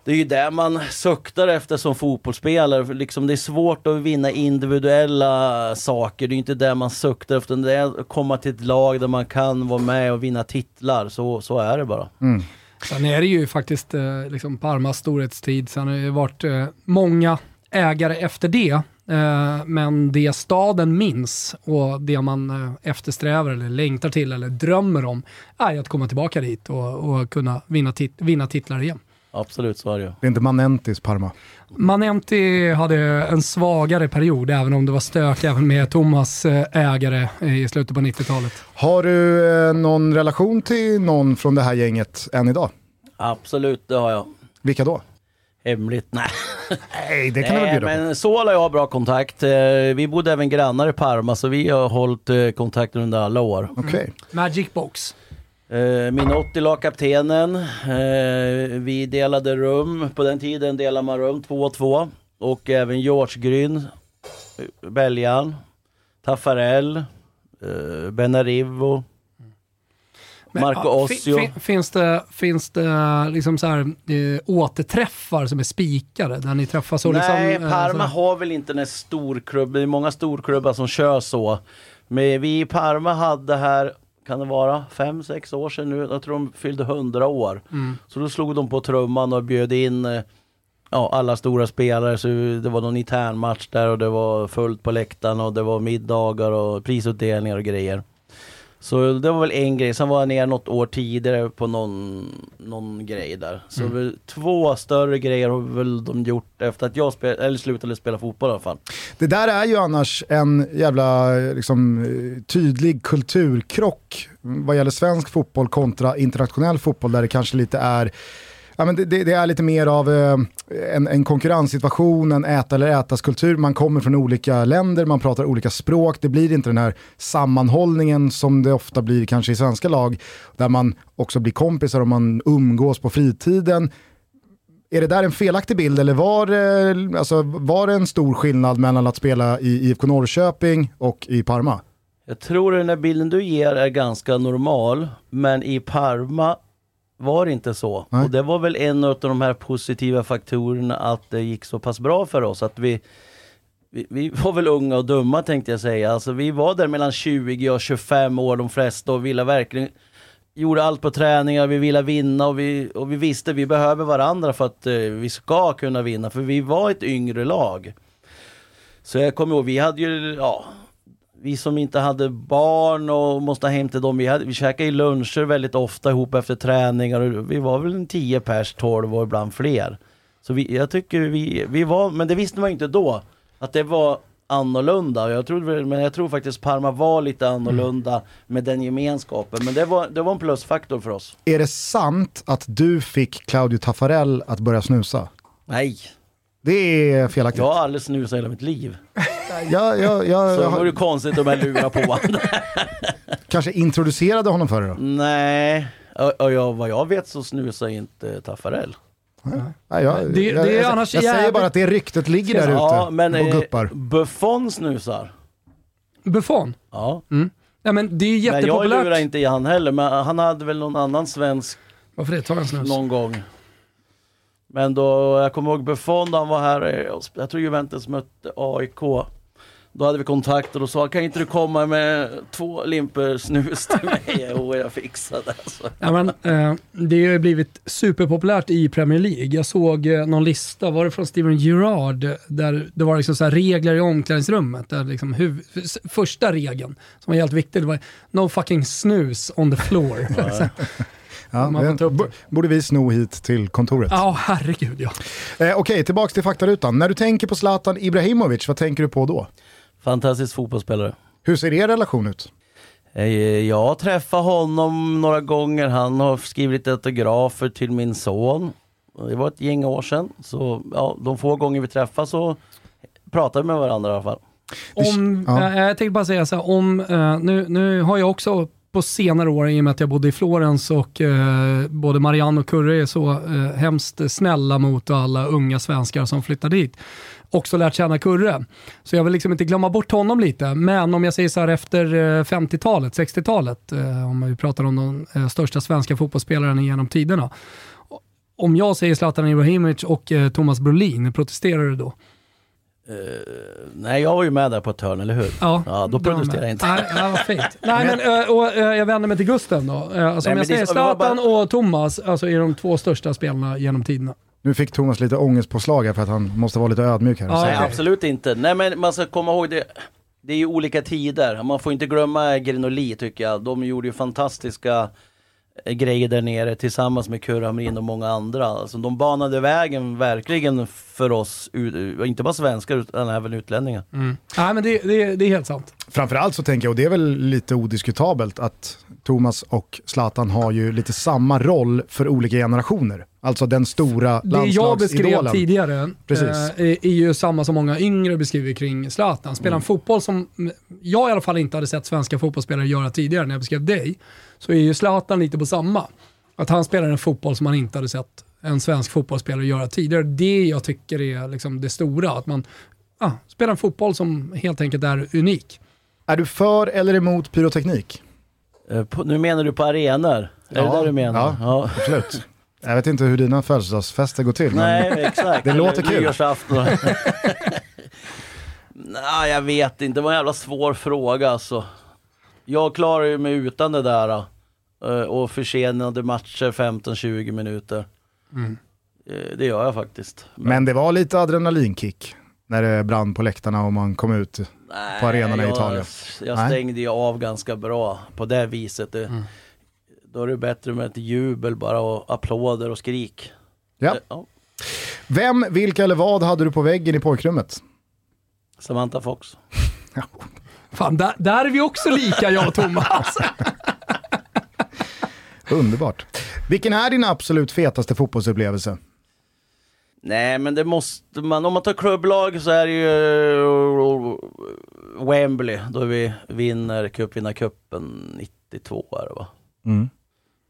det är ju det man suktar efter som fotbollsspelare. För liksom det är svårt att vinna individuella saker. Det är inte det man suktar efter. Det är att komma till ett lag där man kan vara med och vinna titlar. Så, så är det bara. Sen är det ju faktiskt eh, liksom Parmas storhetstid, sen har det varit eh, många ägare efter det. Eh, men det staden minns och det man eh, eftersträvar eller längtar till eller drömmer om är att komma tillbaka dit och, och kunna vinna, tit vinna titlar igen. Absolut, så är det ju. Det är inte Manentis Parma. Manenti hade en svagare period, även om det var stök även med Thomas eh, ägare i slutet på 90-talet. Har du någon relation till någon från det här gänget än idag? Absolut, det har jag. Vilka då? Hemligt? Nej. Nej, det kan väl Nej, bjuda på. men Sola och jag har bra kontakt. Eh, Vi bodde även grannar i Parma, så vi har hållit eh, kontakten under alla år. Okej. Magic Box. Eh, Minotti la kaptenen. Vi delade rum. På den tiden delade man rum två och två. Och även George Gryn, Belgan, Taffarel, Benarivo, Men, Marco ja, fi- Ossio. fi- finns det, finns det liksom så här, eh, återträffar som är spikade? Där ni träffas och Nej, liksom, eh, Parma har väl inte en storklubb. Det är många storklubbar som kör så. Men vi i Parma hade här, kan det vara, fem, sex år sedan nu. Jag tror de fyllde 100 år. Mm. Så då slog de på trumman och bjöd in eh, ja, alla stora spelare. Så det var någon internmatch där och det var fullt på läktaren och det var middagar och prisutdelningar och grejer. Så det var väl en grej. Sen var jag ner något år tidigare på någon, någon grej där. Så Mm. två större grejer har väl de gjort efter att jag spel, eller slutade spela fotboll i alla fall. Det där är ju annars en jävla liksom, tydlig kulturkrock vad gäller svensk fotboll kontra internationell fotboll där det kanske lite är ja, men det, det, är lite mer av eh, en, en konkurrenssituation, en äta eller ätas-kultur. Man kommer från olika länder, man pratar olika språk. Det blir inte den här sammanhållningen som det ofta blir kanske i svenska lag, där man också blir kompisar och man umgås på fritiden. Är det där en felaktig bild eller var det, alltså, var det en stor skillnad mellan att spela i IFK Norrköping och i Parma? Jag tror den här bilden du ger är ganska normal, men i Parma var det inte så. Nej. Och det var väl en av de här positiva faktorerna att det gick så pass bra för oss. Att vi, vi, vi var väl unga och dumma tänkte jag säga. Alltså vi var där mellan 20 och 25 år de flesta och ville verkligen gjorde allt på träningar, vi ville vinna och vi, och vi visste vi behöver varandra för att eh, vi ska kunna vinna. För vi var ett yngre lag. Så jag kommer ihåg, vi hade ju, ja, vi som inte hade barn och måste hem till dem, vi, hade, vi käkade ju luncher väldigt ofta ihop efter träningar och vi var väl en 10 pers, 12 och ibland fler. Så vi, jag tycker vi, vi var, men det visste man ju inte då, att det var annorlunda. Jag tror, men jag tror faktiskt Parma var lite annorlunda med den gemenskapen. Men det var, det var en plusfaktor för oss. Är det sant att du fick Claudio Taffarel att börja snusa? Nej, Det är felaktigt. jag har aldrig snusat hela mitt liv. Jag, jag, jag, (laughs) Så jag det vore konstigt om jag lurar på honom. (laughs) kanske introducerade honom för det då? Nej, och, och jag, vad jag vet så snusar inte Taffarel. Nej, jag, Det- jag, det är jag, jag säger jävligt- bara att det ryktet ligger där Ja, ute men och eh, guppar. Buffon snusar. Buffon? Ja. Ja, men det är ju Men jag jättepopulärt. lurar inte i han heller, men han hade väl någon annan svensk Varför det? Ta en snus. någon gång. Men då, jag kommer ihåg Buffon, då han var här, jag tror Juventus mötte AIK. Då hade vi kontakter och sa, kan inte du komma med två limper snus till mig? (laughs) Jo, jag fixar det. Så. Ja, men, eh, det har ju blivit superpopulärt i Premier League. Jag såg eh, någon lista, var det från Steven Gerrard, där det var liksom så här regler i omklädningsrummet. Där liksom huv- första regeln, som var helt viktig, det var no fucking snus on the floor. (laughs) Ja, man det borde vi sno hit till kontoret. Ja, herregud ja. Eh, Okej, tillbaks till faktarutan. När du tänker på Zlatan Ibrahimovic, vad tänker du på då? Fantastisk fotbollsspelare. Hur ser er relation ut? Eh, Jag har träffat honom några gånger. Han har skrivit autografer till min son. Det var ett gäng år sedan. Så ja, de få gånger vi träffas så pratar vi med varandra i alla fall. Om, Ja. eh, jag tänkte bara säga så här, om, eh, nu, nu har jag också på senare år, i och med att jag bodde i Florens och eh, både Marianne och Kurre är så eh, hemskt snälla mot alla unga svenskar som flyttar dit, också lärt känna Kurre. Så jag vill liksom inte glömma bort honom lite, men om jag säger så här efter eh, 50-talet, 60-talet, eh, om vi pratar om de eh, största svenska fotbollsspelarna genom tiderna. Om jag säger Zlatan Ibrahimovic och eh, Thomas Brolin, protesterar du då? Nej, jag var ju med där på ett hörn, eller hur? Ja, Ja, då med. jag inte. Nej, ja, vad fint. (laughs) Nej, men, ö, och, ö, jag vänder mig till Gusten då. Alltså, Nej, om jag säger Zlatan bara- och Thomas, alltså är de två största spelarna genom tiderna. Nu fick Thomas lite ångestpåslag här för att han måste vara lite ödmjuk här. Ja, Nej, absolut inte. Nej, men man ska komma ihåg det. Det är ju olika tider. Man får inte glömma Grenoli tycker jag. De gjorde ju fantastiska eh, grejer där nere tillsammans med Kurre Hamrin och många andra. Alltså, de banade vägen verkligen för oss, ut- inte bara svenskar utan även utlänningar. Nej, men det, det, det är helt sant. Framförallt så tänker jag, och det är väl lite odiskutabelt, att Thomas och Zlatan har ju lite samma roll för olika generationer. Alltså den stora Det jag beskrev landslagsidolen. tidigare Precis. eh, är, ju samma som många yngre beskriver kring Zlatan. Spelar Mm. en fotboll som mm, jag i alla fall inte hade sett svenska fotbollsspelare göra tidigare när jag beskrev dig, så är ju Zlatan lite på samma. Att han spelar en fotboll som man inte hade sett en svensk fotbollsspelare göra tidigare. Det jag tycker är liksom det stora, att man ah, spelar en fotboll som helt enkelt är unik. Är du för eller emot pyroteknik? Eh, På, nu menar du på arenor? Är Ja, det det du menar? ja. ja. Absolut. Jag vet inte hur dina födelsedagsfester går till. men- Nej, exakt. Det låter kul. Nyårsafton. (laughs) (laughs) Nej, jag vet inte. Det var en jävla svår fråga alltså. Jag klarar ju mig utan det där. eh, Och försenade matcher 15-20 minuter. Eh, Det gör jag faktiskt. Men det var lite adrenalinkick när det brann på läktarna och man kom ut. Nej, på arenorna i jag, Italien. Jag Nej. stängde ju av ganska bra på det viset. Det, Då är det bättre med ett jubel bara och applåder och skrik. Ja. Eh, Ja. Vem, vilka eller vad hade du på väggen i pojkrummet? Samantha Fox. (laughs) Fan, där, där är vi också lika jag och Thomas. (laughs) Underbart. Vilken är din absolut fetaste fotbollsupplevelse? Nej, men det måste man. Om man tar klubblag så är det ju eh, Wembley då vi vinner cupvinnarcupen 92 är det va? Mm.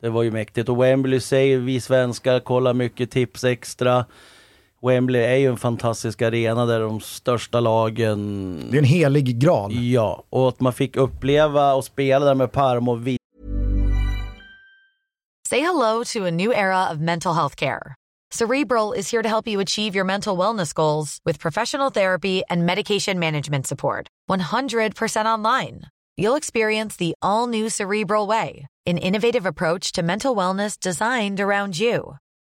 Det var ju mäktigt och Wembley säger vi svenskar kollar mycket tips extra. Wembley är ju en fantastisk arena där de största lagen... Det är en helig graal. Ja, och att man fick uppleva och spela där med Parma och vi Say hello to a new era of mental health care. Cerebral is here to help you achieve your mental wellness goals with professional therapy and medication management support. 100% online. You'll experience the all new Cerebral Way, an innovative approach to mental wellness designed around you.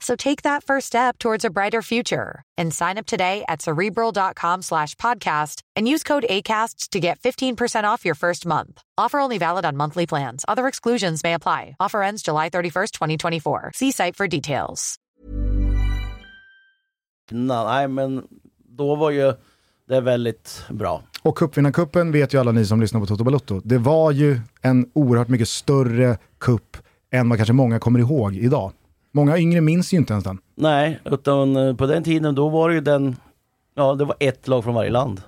So take that first step towards a brighter future and sign up today at cerebral.com slash podcast and use code ACAST to get 15% off your first month. Offer only valid on monthly plans. Other exclusions may apply. Offer ends July 31st, 2024. See site for details. Nej, men då var ju det väldigt bra. Och cupvinnarcupen vet ju alla ni som lyssnar på Toto Balotto. Det var ju en oerhört mycket större kupp än vad kanske många kommer ihåg idag. Många yngre minns ju inte ens den. Nej, utan eh, på den tiden då var det ju den, ja det var ett lag från varje land.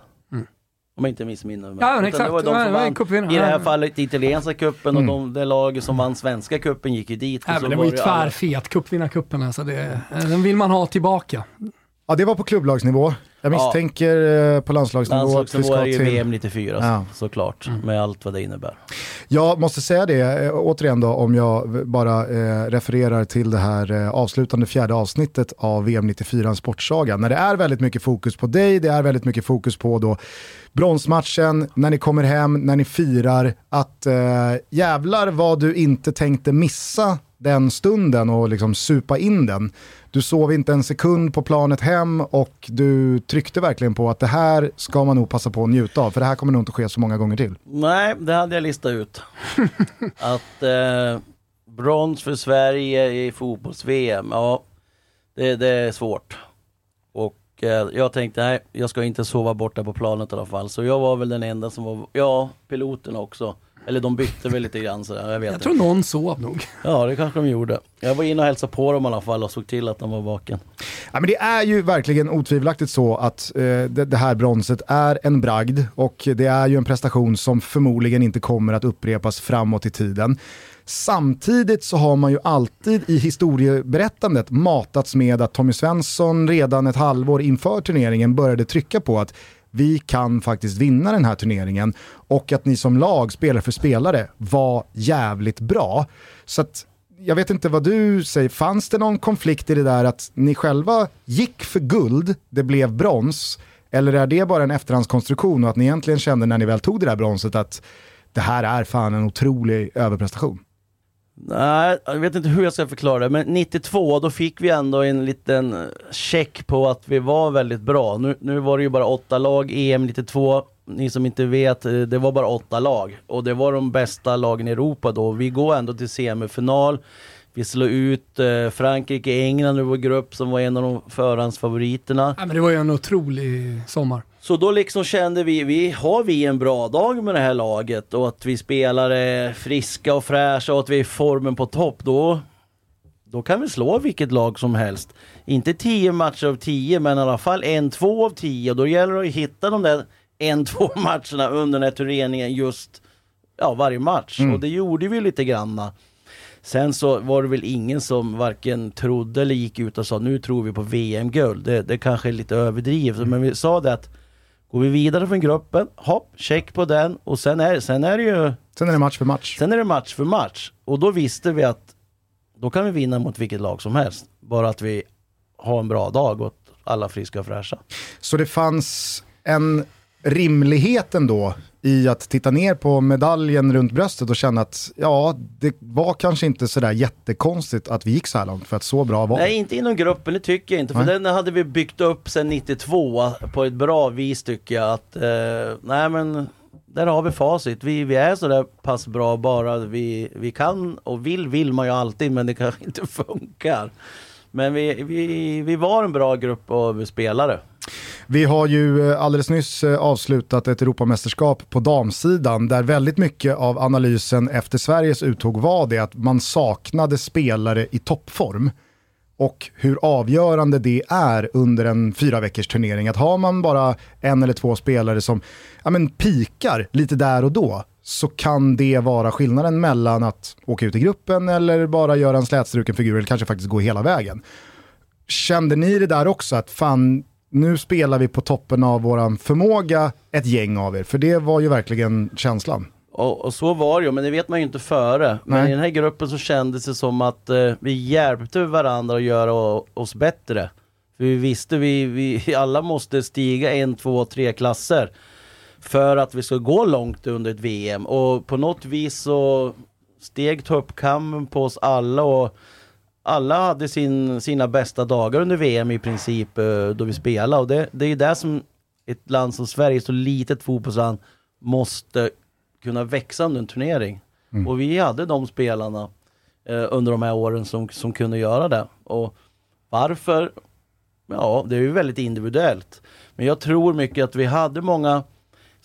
Om jag inte missminner mig. Ja, men Utan exakt. Det var de Ja, som vann, cupvinnare. I det här fallet italienska cupen och de, det laget som vann svenska cupen gick ju dit. så men det var ju alla- tvärfet, cupvinnarcupen alltså. Det, den vill man ha tillbaka. Ja, det var på klubblagsnivå. Jag Ja. misstänker eh, på landslagsnivå att vi Landslagsnivå ska är ju till... VM 94 Ja. såklart, med allt vad det innebär. Jag måste säga det, eh, återigen då, om jag bara eh, refererar till det här eh, avslutande fjärde avsnittet av VM 94, en sportsaga. När det är väldigt mycket fokus på dig, det är väldigt mycket fokus på då bronsmatchen, när ni kommer hem, när ni firar, att eh, jävlar vad du inte tänkte missa den stunden och liksom supa in den. Du sov inte en sekund på planet hem och du tryckte verkligen på att det här ska man nog passa på att njuta av, för det här kommer nog inte ske så många gånger till. Nej, det hade jag listat ut. (laughs) att eh, brons för Sverige i fotbolls-VM, ja det, det är svårt. Och eh, jag tänkte, nej jag ska inte sova borta på planet i alla fall. Så jag var väl den enda som var, ja piloten också. Eller de bytte väl lite grann så jag vet Jag inte. tror någon sov nog. Ja det kanske de gjorde. Jag var inne och hälsade på dem i alla fall och såg till att de var vaken. Ja, men det är ju verkligen otvivelaktigt så att eh, det, det här bronset är en bragd och det är ju en prestation som förmodligen inte kommer att upprepas framåt i tiden. Samtidigt så har man ju alltid i historieberättandet matats med att Tommy Svensson redan ett halvår inför turneringen började trycka på att vi kan faktiskt vinna den här turneringen och att ni som lag, spelare för spelare, var jävligt bra. Så att jag vet inte vad du säger, fanns det någon konflikt i det där att ni själva gick för guld, det blev brons, eller är det bara en efterhandskonstruktion och att ni egentligen kände när ni väl tog det där bronset att det här är fan en otrolig överprestation? Nej, jag vet inte hur jag ska förklara det, men 92 då fick vi ändå en liten eh, check på att vi var väldigt bra. Nu, nu var det ju bara åtta lag, EM 92, ni som inte vet, eh, det var bara åtta lag. Och det var de bästa lagen i Europa då. Vi går ändå till semifinal. Vi slår ut eh, Frankrike, England ur vår grupp som var en av de förhandsfavoriterna. Ja men det var ju en otrolig sommar. Så då liksom kände vi, vi har vi en bra dag med det här laget och att vi spelar eh, friska och fräscha och att vi är formen på topp, då, då kan vi slå vilket lag som helst. Inte 10 matcher av 10, men i alla fall en, två av 10 och då gäller det att hitta de där en, två (laughs) matcherna under den här turneringen just ja, varje match. Och det gjorde vi lite granna. Sen så var det väl ingen som varken trodde eller gick ut och sa nu tror vi på VM-guld. Det, det kanske är lite överdrivet, men vi sa det att går vi vidare från gruppen, hopp, check på den och sen är, sen är det ju Sen är det match för match. sen är det match för match. Och då visste vi att då kan vi vinna mot vilket lag som helst. Bara att vi har en bra dag och alla friska och fräscha. Så det fanns en rimligheten då i att titta ner på medaljen runt bröstet och känna att ja, det var kanske inte sådär jättekonstigt att vi gick så här långt för att så bra var Nej, inte inom gruppen, det tycker jag inte. För Nej. den hade vi byggt upp sedan 92 på ett bra vis tycker jag. Att, eh, nej men, där har vi facit. Vi, vi är sådär pass bra bara vi, vi kan och vill vill man ju alltid men det kanske (laughs) inte funkar. Men vi, vi, vi var en bra grupp av spelare. Vi har ju eh, alldeles nyss eh, avslutat ett Europamästerskap på damsidan där väldigt mycket av analysen efter Sveriges uttåg var det att man saknade spelare i toppform. Och hur avgörande det är under en fyra veckors turnering. Att har man bara en eller två spelare som ja, men, pikar lite där och då så kan det vara skillnaden mellan att åka ut i gruppen eller bara göra en slätstruken figur eller kanske faktiskt gå hela vägen. Kände ni det där också att fan, nu spelar vi på toppen av våran förmåga, ett gäng av er? För det var ju verkligen känslan. Och, och så var det ju, men det vet man ju inte före. Men Nej. i den här gruppen så kändes det som att eh, vi hjälpte varandra att göra oss bättre. För vi visste vi, vi (laughs) alla måste stiga en, två, tre klasser för att vi ska gå långt under ett VM. Och på något vis så steg toppkammen på oss alla och alla hade sin, sina bästa dagar under VM i princip eh, då vi spelade. Och det, det är ju det som ett land som Sverige, så litet fotbollsland, måste kunna växa under en turnering. Och vi hade de spelarna eh, under de här åren som, som kunde göra det. Och varför? Ja, det är ju väldigt individuellt. Men jag tror mycket att vi hade många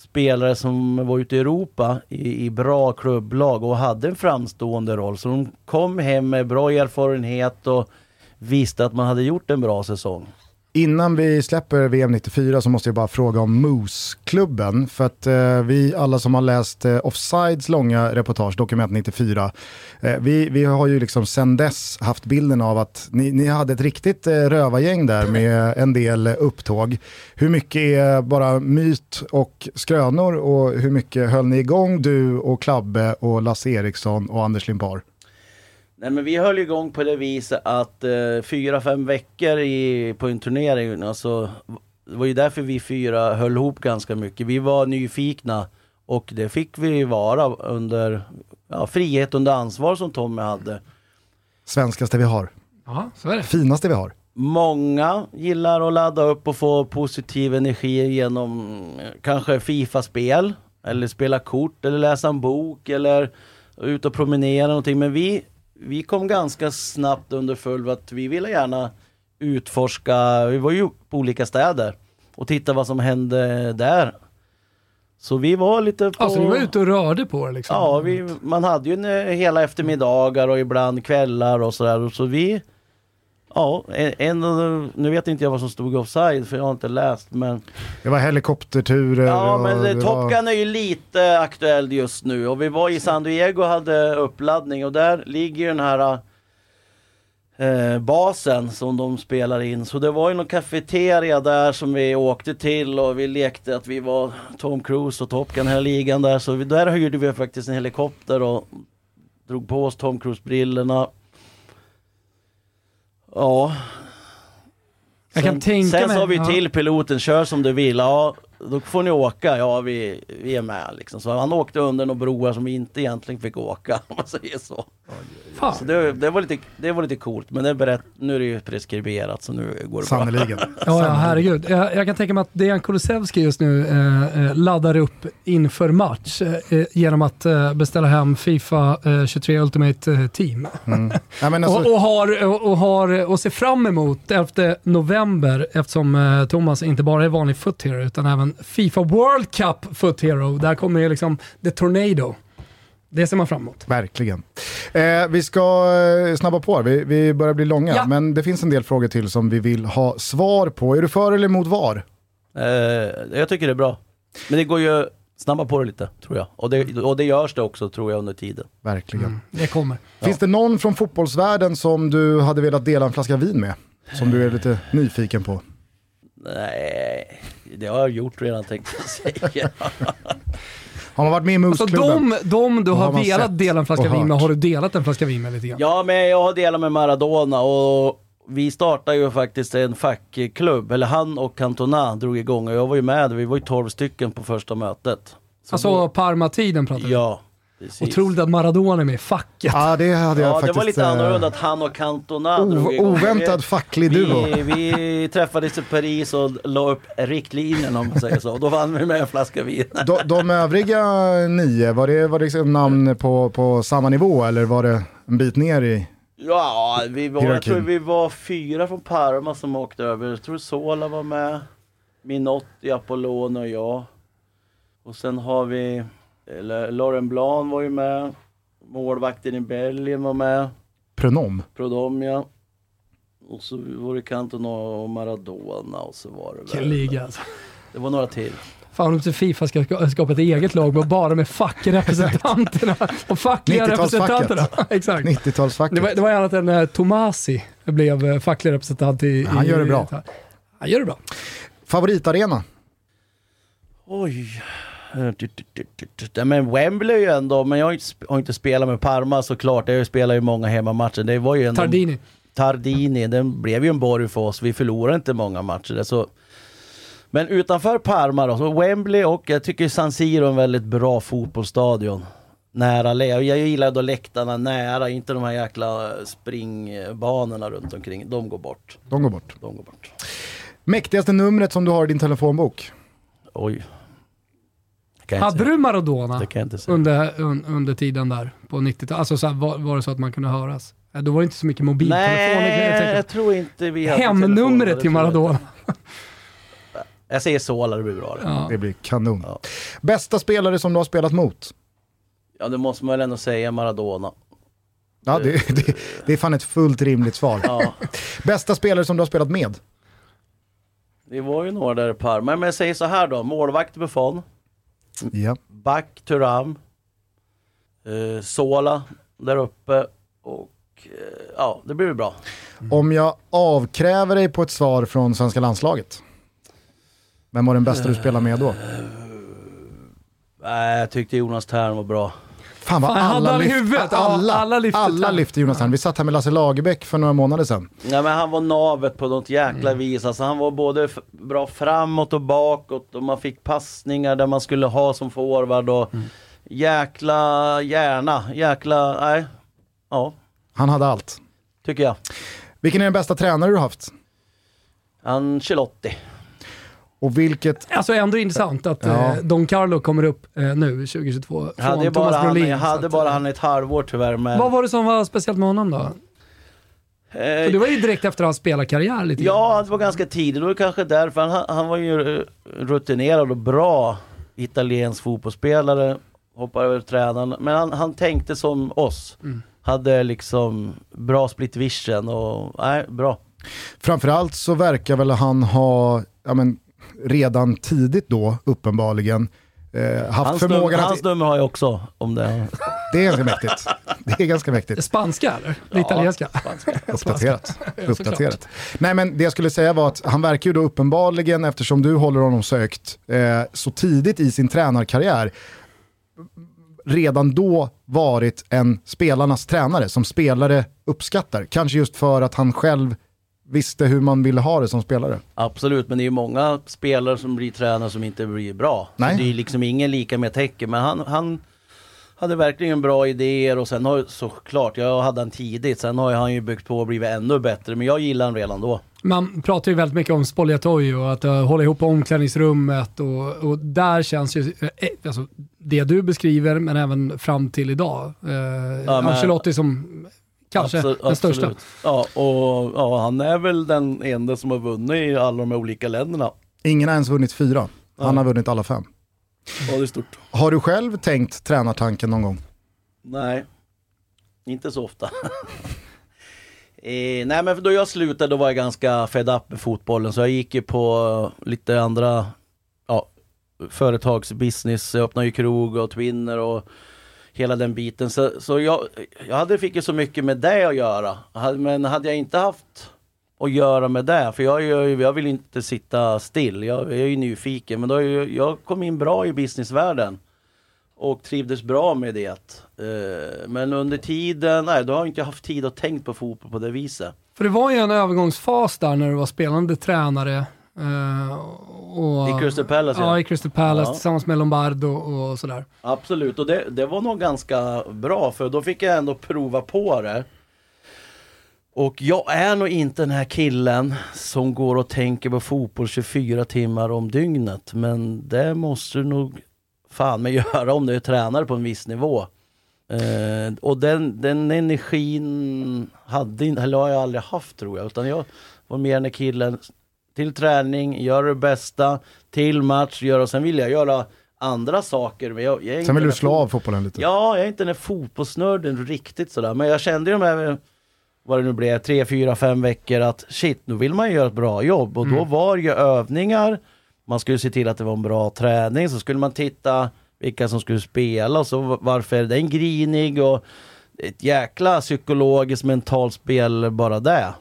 spelare som var ute i Europa i, i bra klubblag och hade en framstående roll. Så de kom hem med bra erfarenhet och visste att man hade gjort en bra säsong. Innan vi släpper VM 94 så måste jag bara fråga om Moose-klubben. För att eh, vi alla som har läst eh, Offsides långa reportage, Dokument 94, eh, vi, vi har ju liksom sen dess haft bilden av att ni, ni hade ett riktigt eh, rövargäng där med en del eh, upptåg. Hur mycket är bara myt och skrönor och hur mycket höll ni igång du och Klabbe och Lasse Eriksson och Anders Limpar? Nej men vi höll igång på det viset att eh, fyra, fem veckor i, på en turnering, alltså, det var ju därför vi fyra höll ihop ganska mycket. Vi var nyfikna och det fick vi vara under ja, frihet under ansvar som Tommy hade. Svenskaste vi har, Ja, så är det. finaste vi har. Många gillar att ladda upp och få positiv energi genom eh, kanske Fifa-spel, eller spela kort, eller läsa en bok, eller ut och promenera någonting. Men vi, vi kom ganska snabbt under full att vi ville gärna utforska, vi var ju på olika städer och titta vad som hände där. Så vi var lite på... Alltså ni var ute och rörde på det liksom? Ja, vi, man hade ju en, eh, hela eftermiddagar och ibland kvällar och sådär. Så vi, ja, en, en, nu vet inte jag vad som stod offside för jag har inte läst men Det var helikopterturer. Ja men det eh, Top var- Gun är ju lite aktuell just nu och vi var i San Diego och hade uppladdning och där ligger den här eh, basen som de spelar in. Så det var ju någon kafeteria där som vi åkte till och vi lekte att vi var Tom Cruise och Top Gun hela ligan där. Så vi, där hyrde vi faktiskt en helikopter och drog på oss Tom Cruise-brillorna. Ja. Sen, sen sa vi till piloten, kör som du vill. Ja, då får ni åka. Ja, vi, vi är med liksom. Så han åkte under några broar som vi inte egentligen fick åka, (laughs) om man säger så. Fan. Så det, det, var lite, det var lite coolt, men det är berätt, nu är det ju preskriberat så nu går det bra. Sannerligen. (laughs) Ja, ja, herregud. Jag, jag kan tänka mig att Dejan Kulusevski just nu eh, eh, laddar upp inför match eh, eh, genom att eh, beställa hem Fifa eh, 23 Ultimate eh, Team. Ja, men (laughs) alltså, och, och, har, och, och, har, och ser fram emot 11 november eftersom eh, Thomas inte bara är vanlig foot utan även Fifa World Cup foot hero. Där kommer ju liksom the tornado. Det ser man fram emot. Verkligen. Eh, vi ska eh, snabba på, vi, vi börjar bli långa, Ja. men det finns en del frågor till som vi vill ha svar på. Är du för eller emot VAR? Eh, jag tycker det är bra. Men det går ju snabba på det lite, tror jag. Och det, och det görs det också, tror jag, under tiden. Verkligen. Det kommer. Finns det någon från fotbollsvärlden som du hade velat dela en flaska vin med? Som du är lite nyfiken på? Nej, det har jag gjort redan tänkte jag säga. (laughs) Har man varit med i Så Moose-klubben? de, de du har, har sett dela en flaska vin med, har du delat en flaska vin med lite grann? ja, men jag har delat med Maradona och, Vi startade ju faktiskt en fackklubb, eller han och Cantona drog igång och jag var ju med, vi var ju 12 stycken på första mötet. Så Alltså då- Parma-tiden pratar vi. Ja, precis. Otroligt att Maradona är med i facket. Ja, det hade jag Ja, faktiskt... det var lite eh, annorlunda att han och Cantona o- drog igång. oväntad facklig duo. Vi, vi träffades i Paris och la upp riktlinjerna om man säger så. Då vann vi med en flaska vin. (laughs) De, de övriga nio, var det, var det liksom namn på, på samma nivå eller var det en bit ner i? Ja, vi var, jag tror vi var fyra från Parma som åkte över. Jag tror Sola var med, Minotti, Apollon och jag. Och sen har vi, eller Lauren Blanc var ju med, målvakten i Belgien var med, Pronom? Prodomia. Och så var det Cantona och Maradona och så var det Vilken väl, liga alltså. det var några till. Fan om inte Fifa ska ska- skapa ett eget lag med bara med fackrepresentanterna (laughs) och fackliga 90-talsfacket. representanterna. (laughs) Exakt. 90-talsfacket. Det var, det var annat än eh, Tomasi blev eh, facklig representant i... Han i- gör det bra. Han gör det bra. Favoritarena? Oj. Nej, men Wembley är ju ändå, men jag har inte, har inte spelat med Parma såklart. Jag spelar ju många hemmamatcher. Det var ju ändå... Tardini. Tardini, den blev ju en borg för oss. Vi förlorade inte många matcher. Så. Men utanför Parma då, så Wembley och jag tycker San Siro är en väldigt bra fotbollsstadion. Nära, jag gillar då läktarna nära, inte de här jäkla springbanorna runt omkring. De går bort. De går bort. De går bort. Mäktigaste numret som du har i din telefonbok? Oj. Det kan jag inte Hade du Maradona Det kan jag inte säga. under, un, under tiden där på 90-talet? Alltså så här, var, var det så att man kunde höras? Eh, Då var det inte så mycket mobiltelefoner. Nej, jag jag tror inte vi hade Hemnumret till tror jag. Maradona. (laughs) Jag säger Sola, det blir bra det. Ja. Det blir kanon. Ja. Bästa spelare som du har spelat mot? Ja, det måste man väl ändå säga Maradona. Ja, det, det, det är fan ett fullt rimligt svar. Ja, (laughs) Bästa spelare som du har spelat med? det var ju några där i Parma. Men jag säger så här då, målvakt Buffon, Ja. back Thuram, eh, Sola där uppe och eh, ja, det blir väl bra. Om jag avkräver dig på ett svar från svenska landslaget? Vem var den bästa du spelade med då? Nej, jag tyckte Jonas Thern var bra. Fan vad Fan, alla, han i lyft, huvudet. Ja, alla, alla lyfte alla lyfte Jonas Thern. Vi satt här med Lasse Lagerbäck för några månader sedan. Nej men han var navet på något jäkla Mm. vis. Alltså han var både bra framåt och bakåt och man fick passningar där man skulle ha som forward och Mm. jäkla hjärna, jäkla, nej. Ja, Han hade allt. tycker jag. Vilken är den bästa tränare du har haft? Ancelotti. Och vilket... Alltså ändå intressant att Ja. eh, Don Carlo kommer upp eh, nu 2022 Jag hade, från bara Thomas han, Brolin. jag så hade att, bara eh, han ett halvår tyvärr men... Vad var det som var speciellt med honom då? För det var ju direkt efter hans spelarkarriär lite grann. Ja, det var ganska tidigt. Det var kanske därför. Han, han var ju rutinerad och bra italiensk fotbollsspelare. Hoppade över tränaren. Men han, han tänkte som oss. Hade liksom bra split vision och nej, bra. Framförallt så verkar väl han ha, ja men, redan tidigt då uppenbarligen, eh, haft Hans, num förmågan att... hans nummer har jag också. Om det Det är ganska mäktigt. Det är ganska mäktigt. Spanska eller? Det italienska? (laughs) Uppdaterat. Uppdaterat. Nej men det jag skulle säga var att han verkar ju då uppenbarligen, eftersom du håller honom så högt, eh, så tidigt i sin tränarkarriär, redan då varit en spelarnas tränare som spelare uppskattar. Kanske just för att han själv visste hur man ville ha det som spelare. Absolut, men det är ju många spelare som blir tränare som inte blir bra. Så Nej. det är ju liksom ingen lika med tecken, men han, han hade verkligen bra idéer och sen har såklart, jag hade han tidigt, sen har han ju byggt på och blivit ännu bättre, men jag gillar han redan då. Man pratar ju väldigt mycket om Spogliatoi och att uh, hålla ihop omklädningsrummet och, och där känns ju, eh, eh, alltså, det du beskriver men även fram till idag, uh, men- Ancelotti som kanske Absolut, den största. Ja, och ja, han är väl den enda som har vunnit i alla de här olika länderna. Ingen har ens vunnit fyra. Han har vunnit alla fem. Ja, det är stort. Har du själv tänkt tränartanken någon gång? Nej, inte så ofta. (laughs) eh, nej men då jag slutade då var jag ganska fed up med fotbollen så jag gick ju på lite andra ja, företagsbusiness. Jag öppnade ju krog och Twinner och hela den biten. Så, så jag, jag hade, fick ju så mycket med det att göra. Men hade jag inte haft att göra med det, för jag, jag, ju- jag vill inte sitta still. Jag, jag är ju nyfiken, men då jag, jag kom in bra i businessvärlden och trivdes bra med det. Eh, men under tiden, nej då har jag inte haft tid att tänka på fotboll på det viset. För det var ju en övergångsfas där när du var spelande tränare eh, och, I Crystal Palace Ja, ja. i Crystal Palace Ja. tillsammans med Lombardo och sådär. Absolut, och det, det var nog ganska bra för då fick jag ändå prova på det. Och jag är nog inte den här killen som går och tänker på fotboll 24 timmar om dygnet. Men det måste du nog fan med (laughs) göra om du är tränare på en viss nivå. Eh, och den, den energin hade, eller har jag aldrig haft tror jag. Utan jag var mer den här killen till träning, gör det bästa, till match, gör och sen vill jag göra andra saker. Men jag, jag Sen vill du slå av fotbollen lite. Ja, jag är inte den här fotbollsnörden riktigt sådär. Men jag kände ju de här, vad det nu blev, tre, fyra, fem veckor att shit, nu vill man ju göra ett bra jobb. Och då var ju övningar, man skulle se till att det var en bra träning, så skulle man titta vilka som skulle spela och så varför är den grinig och ett jäkla psykologiskt mentalt spel bara det.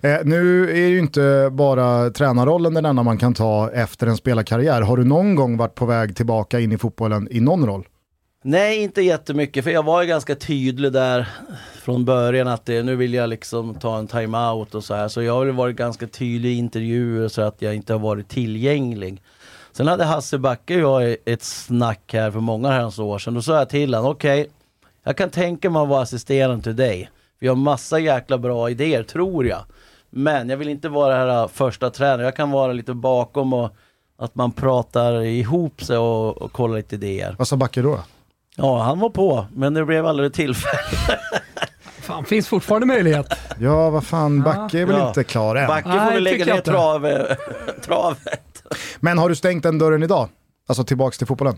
Eh, nu är ju inte bara tränarrollen den enda man kan ta efter en spelarkarriär. Har du någon gång varit på väg tillbaka in i fotbollen i någon roll? Nej, inte jättemycket, för jag var ju ganska tydlig där från början att det, nu vill jag liksom ta en time-out och så här. Så jag har väl varit ganska tydlig i intervjuer så att jag inte har varit tillgänglig. Sen hade Hasse Backe och jag ett snack här för många herrans år sedan. Då sa jag till honom, okej, jag kan tänka mig att vara assisterande till dig. Vi har massa jäkla bra idéer, tror jag. Men jag vill inte vara här första tränaren. Jag kan vara lite bakom och att man pratar ihop sig och, och kollar lite idéer. Vad sa Backe då? Ja, han var på, men det blev aldrig tillfälle. (laughs) Fan, finns fortfarande möjlighet. Ja, vad fan, Backe är väl Ja. inte klar än. Backe får väl lägga ner trav, (laughs) travet. Men har du stängt den dörren idag? Alltså tillbaks till fotbollen?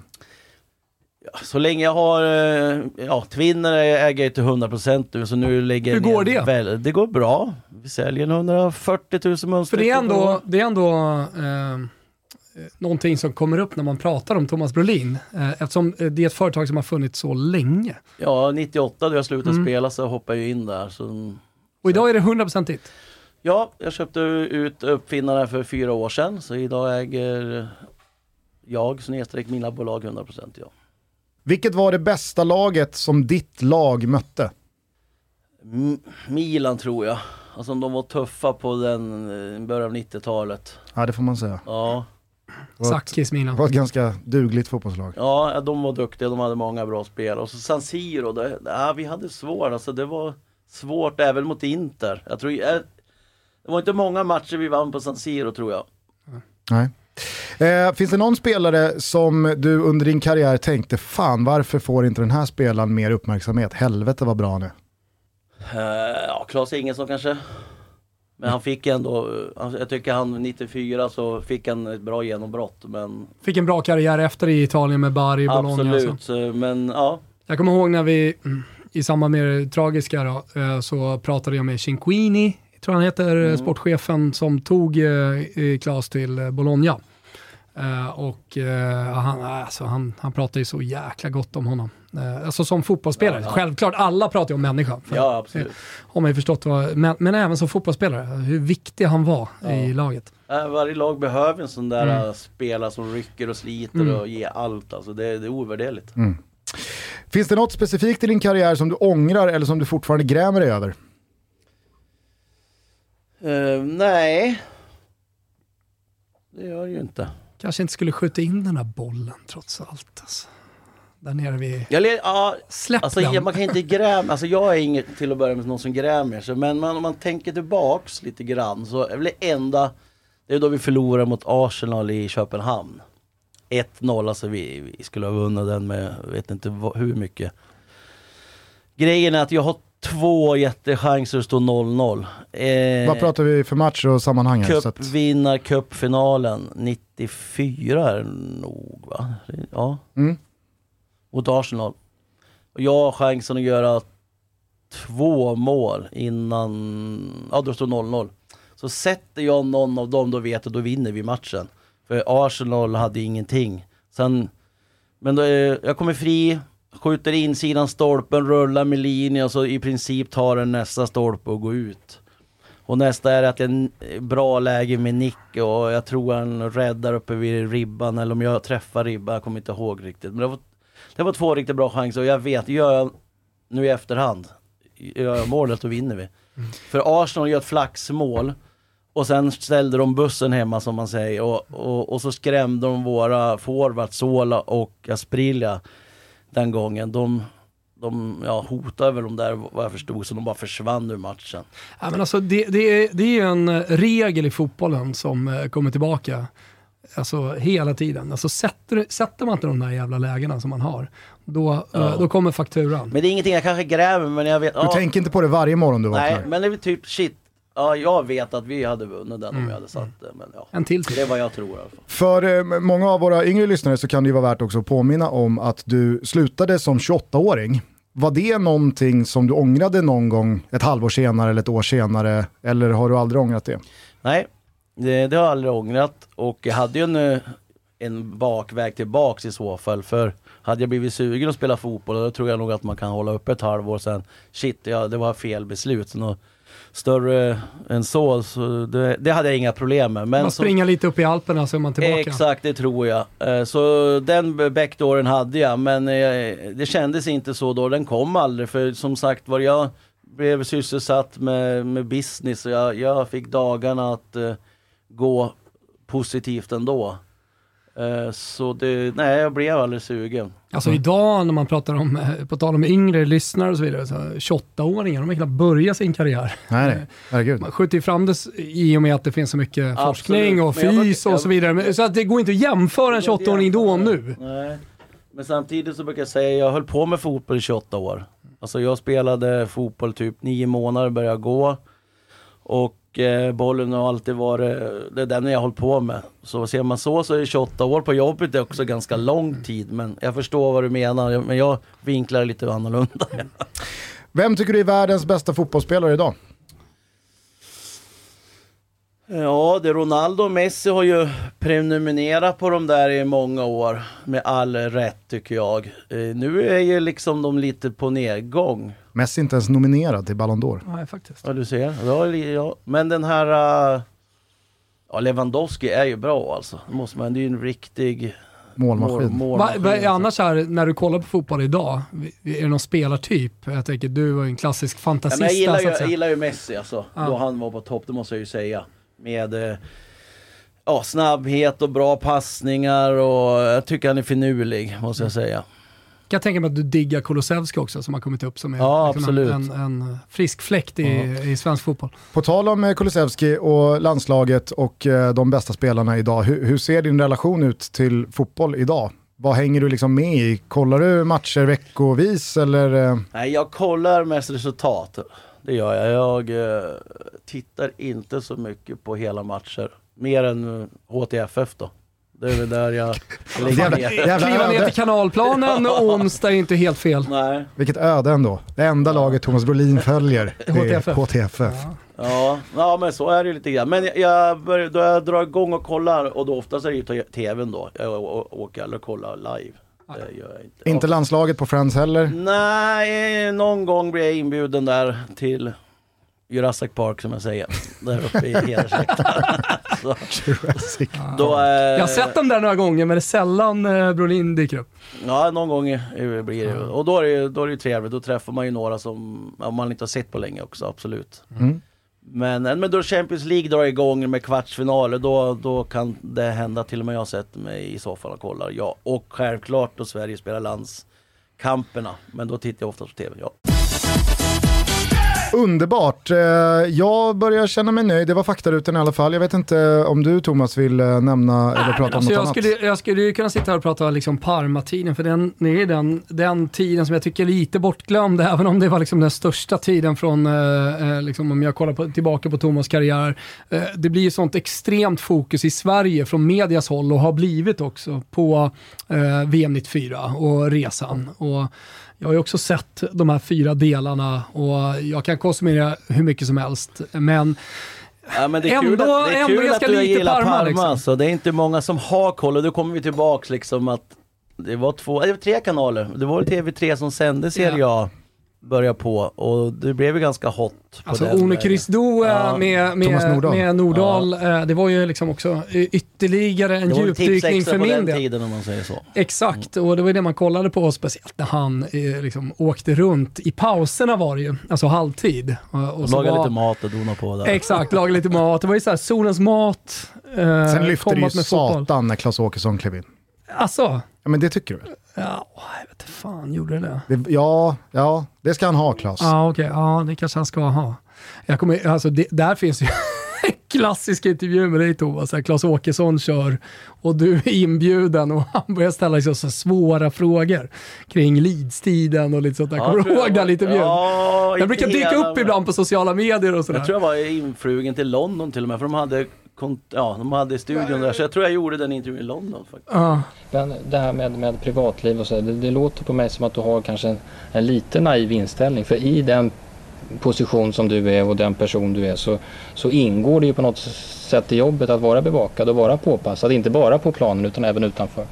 Så länge jag har, eh, ja, Twinner äger jag till 100% nu, så nu lägger jag Hur går ner det? Väl, det går bra. Vi säljer 140 000 mönster. För det är ändå, det är ändå eh, någonting som kommer upp när man pratar om Thomas Brolin. Eh, eftersom eh, det är ett företag som har funnits så länge. Ja, 98 då jag slutade Mm. spela så hoppade jag in där. Så, Och idag är det 100% ditt. ja, jag köpte ut uppfinnaren för fyra år sedan, så idag äger jag snedstreck mina bolag 100% ja. Vilket var det bästa laget som ditt lag mötte? M- Milan tror jag. Alltså de var tuffa på den eh, början av 90-talet. Ja, det får man säga. Ja. Det Sakis det Milan. var ett ganska dugligt fotbollslag. ja, de var duktiga, de hade många bra spel. Och så San Siro, det, ja, vi hade svårt. Alltså det var svårt även mot Inter. Jag tror, jag, det var inte många matcher vi vann på San Siro tror jag. Nej. Eh, finns det någon spelare som du under din karriär tänkte, fan varför får inte den här spelaren mer uppmärksamhet? Helvete vad bra han är. Eh, ja, Claes Ingesson kanske. Men han fick ändå, eh, jag tycker han 94 så fick han ett bra genombrott. Men Fick en bra karriär efter i Italien med Bari, Bologna. absolut, Alltså. så, men ja. Jag kommer ihåg när vi, mm, i samband med det tragiska då, eh, så pratade jag med Cinquini, tror han heter, Mm. eh, sportchefen som tog eh, eh, Klas till eh, Bologna. Eh, och eh, han, alltså, han, han pratade ju så jäkla gott om honom. Eh, alltså som fotbollsspelare. Ja, ja. Självklart, alla pratar ju om människan. Ja, absolut. Har man ju förstått vad, men, men även som fotbollsspelare, hur viktig han var Ja. i laget. Varje lag behöver en sån där Mm. spelare som rycker och sliter Mm. och ger allt. Alltså det, det är ovärderligt. Finns det något specifikt i din karriär som du ångrar eller som du fortfarande grämer dig över? Eh, nej. Det gör det ju inte. Kanske inte skulle skjuta in den här bollen trots allt. Alltså. Där nere vid... Jag le- ja, Släpp alltså, den. man kan inte gräma, alltså jag är inget till att börja med någon som grämer sig. Men man, om man tänker tillbaks lite grann så är det enda, det är då vi förlorade mot Arsenal i Köpenhamn. 1-0, alltså vi, vi skulle ha vunnit den med, jag vet inte vad, hur mycket. Grejen är att jag har två jättechanser att stå 0-0. Eh, Vad pratar vi för match och sammanhang här? Så att, Cupvinnar cupfinalen 94 är det nog va? Ja. Mm. Mot Arsenal. Och jag har chansen att göra två mål innan, ja då står 0-0. Så sätter jag någon av dem, då vet jag, då vinner vi matchen. För Arsenal hade ingenting. Sen, men då är, jag kommer fri, skjuter insidan stolpen, rullar med linje och så i princip tar den nästa stolpe och går ut. Och nästa är att det är en bra läge med nick och jag tror han räddar uppe vid ribban eller om jag träffar ribban, jag kommer inte ihåg riktigt. Men det var Det var två riktigt bra chanser och jag vet, gör jag nu i efterhand, gör jag målet då vinner vi. För Arsenal gör ett flaxmål och sen ställde de bussen hemma som man säger och, och, och så skrämde de våra forwards Sola och Asprilla den gången. De, de ja, hotade väl de där vad jag förstod så de bara försvann ur matchen. Ja, men alltså, det, det, är, det är en regel i fotbollen som eh, kommer tillbaka alltså, hela tiden. Alltså, sätter, sätter man inte de där jävla lägena som man har, då, eh, Ja. då kommer fakturan. Men det är ingenting jag kanske gräver men jag vet... Du ja, tänker inte på det varje morgon du Nej, vaknar? men det är typ shit. Ja, jag vet att vi hade vunnit den om vi hade satt det. Men ja, En till. det är vad jag tror i alla fall. För eh, många av våra yngre lyssnare så kan det ju vara värt också att påminna om att du slutade som 28-åring. Var det någonting som du ångrade någon gång ett halvår senare eller ett år senare? Eller har du aldrig ångrat det? Nej, det, det har jag aldrig ångrat och jag hade ju en, eh, en bakväg tillbaks i så fall. För hade jag blivit sugen att spela fotboll då tror jag nog att man kan hålla upp ett halvår sen. Shit, ja, det var fel beslut. Så större än så, så det, det hade jag inga problem med. Men Man så- springer lite upp i Alperna så är man tillbaka. Exakt, det tror jag. Eh, Så den backdooren hade jag, men eh, det kändes inte så då. Den kom aldrig, för som sagt var jag blev sysselsatt med, med business och jag, jag fick dagarna att eh, gå positivt ändå. Eh, Så det, nej, jag blev aldrig sugen. Alltså idag när man pratar om, eh, på tal om yngre lyssnare och så vidare, så 28-åringar, de har knappt börjat sin karriär. Nej. Herregud. Man skjuter ju fram det i och med att det finns så mycket Absolut. forskning och fys och så vidare. Men- Så att det går inte att jämföra en 28-åring då och nu. Nej. Men samtidigt så brukar jag säga, jag höll på med fotboll i 28 år. Alltså jag spelade fotboll typ nio månader, började gå. Och eh, bollen har alltid varit, det är den jag har hållit på med. Så ser man så så är 28 år på jobbet är också ganska lång tid. Men jag förstår vad du menar, men jag vinklar lite annorlunda. Vem tycker du är världens bästa fotbollsspelare idag? Ja, det Ronaldo och Messi har ju prenumererat på de där i många år. Med all rätt tycker jag. Eh, nu är ju liksom de lite på nedgång. Messi är inte ens nominerad till Ballon d'Or. Nej, faktiskt. Ja, du ser. Ja, ja. Men den här... Uh, ja, Lewandowski är ju bra alltså. Det måste man, det är ju en riktig Målmaskin. mål, Va, målmaskin. va, annars här, när du kollar på fotboll idag, är det någon spelartyp? Jag tänker, du var ju en klassisk ja, fantasista men jag, gillar ju, jag gillar ju Messi alltså. Ja. Då han var på topp, det måste jag ju säga. Med eh, ja, snabbhet och bra passningar och jag tycker han är finurlig, måste jag säga. Kan jag tänka mig att du diggar Kulusevski också som har kommit upp som är Ja, liksom en, en, frisk fläkt i, i svensk fotboll. På tal om eh, Kulusevski och landslaget och eh, de bästa spelarna idag, hur, hur ser din relation ut till fotboll idag? Vad hänger du liksom med i? Kollar du matcher veckovis eller? Nej, jag kollar mest resultat. Det gör jag. Jag eh, tittar inte så mycket på hela matcher. Mer än eh, HTFF då. Det är väl där jag (laughs) lägger ner. jävla Kliva ner till kanalplanen (laughs) onsdag är inte helt fel. Nej. Vilket öde ändå. Det enda laget Thomas Brolin (laughs) följer det är HTFF. HTFF. Ja, ja, men så är det ju lite grann. Men jag, jag börjar, då jag drar igång och kollar och då oftast är det ju tvn då. Jag åker aldrig och kollar live. Det gör jag inte. Inte landslaget på Friends heller. Nej, någon gång blir jag inbjuden där till Jurassic Park som jag säger. Där uppe i (laughs) Jurassic. då, eh, Jag har sett dem där några gånger men det är sällan eh, Brolin dyker upp. Ja, någon gång eh, blir det Och då är det, ju- då är det ju trevligt. Då träffar man ju några som man inte har sett på länge också, absolut. Mm. Men, men då Champions League drar igång med kvartsfinaler, då, då kan det hända till och med jag sätter mig i soffan och kollar. Ja, och självklart då Sverige spelar landskamperna. Men då tittar jag ofta på TV, ja. Underbart. Eh, Jag börjar känna mig nöjd. Det var faktarutan i alla fall. Jag vet inte om du Thomas vill eh, nämna eller prata om Alltså något jag, annat. skulle, jag skulle ju kunna sitta här och prata liksom Parma-tiden, för den, det är den, den tiden som jag tycker är lite bortglömd, (laughs) även om det var liksom den största tiden från, eh, eh, liksom om jag kollar på, tillbaka på Thomas karriär. Eh, det blir ju sånt extremt fokus i Sverige från medias håll och har blivit också på eh, VM 94 och resan. Och jag har ju också sett de här fyra delarna och jag kan konsumera hur mycket som helst, men Ja, men det är kul Ändå- att, det är ändå kul ganska att du lite gillar Parma, liksom. Så det är inte många som har koll och då kommer vi tillbaks liksom att det var två, var tre kanaler. Det var TV3 som sände Serie A börja på och det blev ju ganska hot. På Alltså den One vägen. Kryssdo Ja. med, Thomas med, Nordahl. med Nordahl, eh, det var ju liksom också eh, ytterligare en djupdykning för min del. tiden om man säger så. Exakt, och det var ju det man kollade på, speciellt när han eh, liksom åkte runt. I pauserna var det ju, alltså halvtid. Och, och så Laga var- lite mat och dona på där. Exakt, laga lite mat. Det var ju såhär, solens mat, eh, Sen lyfte det ju med fotboll. satan när Klas Åkesson klev in. Alltså, Ja, men det tycker du väl? ja, jag vet inte fan, gjorde det det? Ja, ja, det ska han ha Klas. Ja, okej, ja det kanske han ska ha. Jag kommer, alltså, det, där finns ju en (laughs) klassisk intervju med dig Thomas, där Claes Åkesson kör och du är inbjuden och (laughs) han börjar ställa liksom så svåra frågor kring Leeds-tiden och lite sånt där. Ja, Kommer du ihåg den intervjun? Ja, Den brukar dyka upp ibland på sociala medier och sådär. Jag tror jag var influgen till London till och med, för de hade, ja, de hade studion där. Så jag tror jag gjorde den intervjun i London faktiskt. Ja. Men det här med, med privatliv och så, det, det låter på mig som att du har kanske en, en lite naiv inställning. För i den position som du är och den person du är så, så ingår det ju på något sätt i jobbet att vara bevakad och vara påpassad. Inte bara på planen utan även utanför.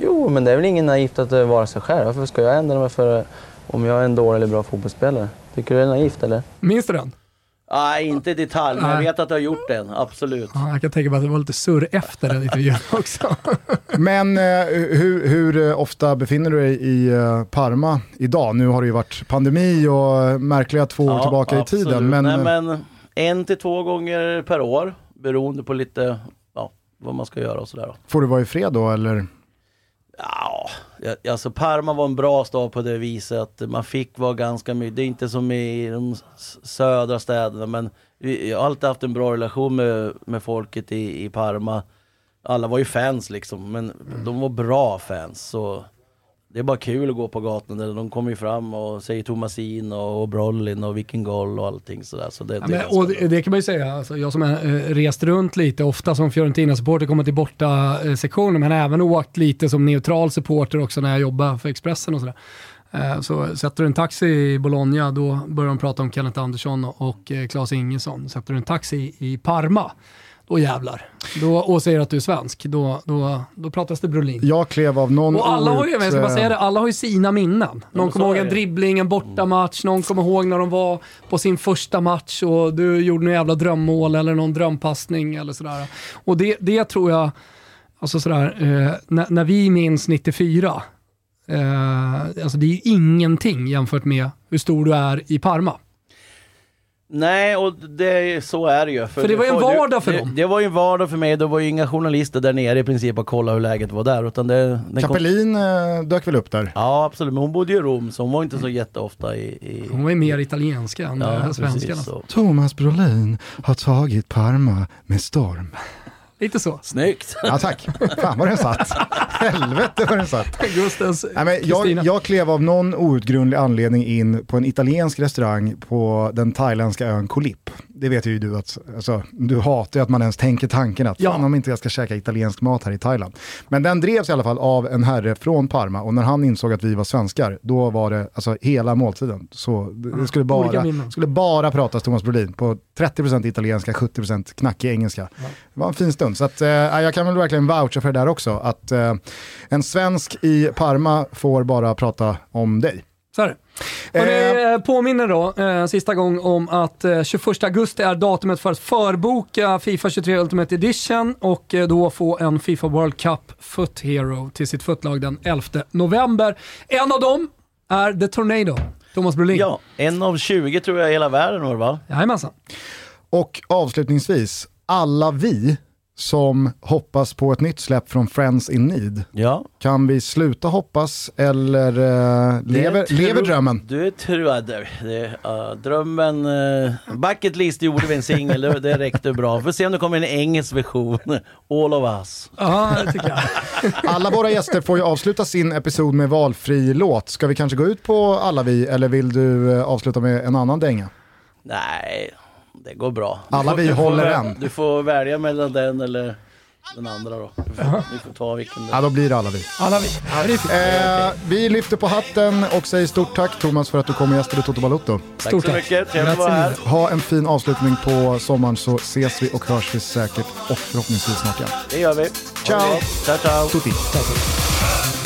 Jo, men det är väl ingen naivt att eh, vara sig själv. Varför ska jag ändra mig för eh, om jag är en dålig eller bra fotbollsspelare? Tycker du det är naivt eller? Minns du den? Nej, inte i detalj, men jag vet att jag har gjort den, absolut. Ja, jag kan tänka mig att det var lite surr efter den intervjun (laughs) också. Men eh, hur, hur eh, ofta befinner du dig i eh, Parma idag? Nu har det ju varit pandemi och märkliga två år tillbaka absolut. i tiden. Men, Nej, eh, men en till två gånger per år, beroende på lite ja, vad man ska göra och sådär. får du vara i fred då eller? Ja, alltså Parma var en bra stad på det viset att man fick vara ganska mycket, det är inte som i de södra städerna men vi- jag har alltid haft en bra relation med, med folket i, i Parma. Alla var ju fans liksom, men de var bra fans så det är bara kul att gå på gatan de kommer ju fram och säger Tomasin och, Brollin och vilken goal och allting sådär. Så det, Ja, men, och det, det kan man ju säga, alltså, jag som har eh, rest runt lite, ofta som Fiorentina-supporter, kommer till borta eh, sektionen, men även åkt lite som neutral supporter också när jag jobbar för Expressen och sådär. Eh, så sätter du en taxi i Bologna, då börjar de prata om Kenneth Andersson och eh, Claes Ingesson. Sätter du en taxi i Parma, då jävlar. Då, och säger att du är svensk, då, då, då pratas det Brolin. Jag klev av någon Och alla har ju, jag ska bara säga det, alla har ju sina minnen. Någon kommer ihåg en dribbling, en bortamatch, någon kommer ihåg när de var på sin första match och du gjorde någon jävla drömmål eller någon drömpassning eller sådär. Och det, det tror jag, alltså sådär, eh, när, när vi minns 94, eh, alltså det är ju ingenting jämfört med hur stor du är i Parma. Nej, och det, så är det ju. För det var ju en vardag för det, dem. Det var ju en vardag för mig, det var ju inga journalister där nere i princip och kolla hur läget var där. Utan det, den kom- Kapelin eh, dök väl upp där? Ja absolut, men hon bodde ju i Rom så hon var inte så jätteofta i... i... Hon var ju mer italienska än ja, ja, svenska. Thomas Brolin har tagit Parma med storm. Lite så. Snyggt! Ja tack, fan vad den satt. Helvete vad den satt. Gustens Nej, men jag, jag klev av någon outgrundlig anledning in på en italiensk restaurang på den thailändska ön Koh Lip. Det vet ju du att, alltså, du hatar att man ens tänker tanken att Ja. fan om inte jag ska käka italiensk mat här i Thailand. Men den drevs i alla fall av en herre från Parma och när han insåg att vi var svenskar, då var det alltså hela måltiden. Så det skulle bara, skulle bara pratas Thomas Brolin på 30% italienska, 70% knackig engelska. Det var en fin stund. Så att, eh, jag kan väl verkligen voucha för det där också. Att eh, en svensk i Parma får bara prata om dig. Så är det. Och det eh, påminner då, eh, sista gång om att eh, 21 augusti är datumet för att förboka Fifa 23 Ultimate Edition och eh, då få en Fifa World Cup Foot Hero till sitt footlag den 11 november. En av dem är The Tornado, Thomas Brolin. Ja, en av 20 tror jag i hela världen var det, va? Jajamensan. Och avslutningsvis, alla vi som hoppas på ett nytt släpp från Friends in Need. Ja. Kan vi sluta hoppas eller eh, lever, lever drömmen? Du tror jag det, det, uh, drömmen, uh, Bucket List gjorde vi en singel, det, det räckte bra. Får se om det kommer en engelsk version, All of us. Ja, det tycker jag. (laughs) Alla våra gäster får ju avsluta sin episod med valfri låt. Ska vi kanske gå ut på alla vi eller vill du eh, avsluta med en annan dänga? Nej, det går bra. Alla vi håller en. Du får välja mellan den eller den andra då. Du får, får ta vilken det Ja, då blir det alla vi. Alla vi. Ja, det är fint. Eh, vi lyfter på hatten och säger stort tack Thomas för att du kom och gästade Toto Balotto. Tack Stort så tack. mycket, trevligt att vara här. Ha en fin avslutning på sommaren så ses vi och hörs vi säkert och förhoppningsvis snart igen. Det gör vi. Ha Ciao. det gott. Ciao, ciao. Tutti.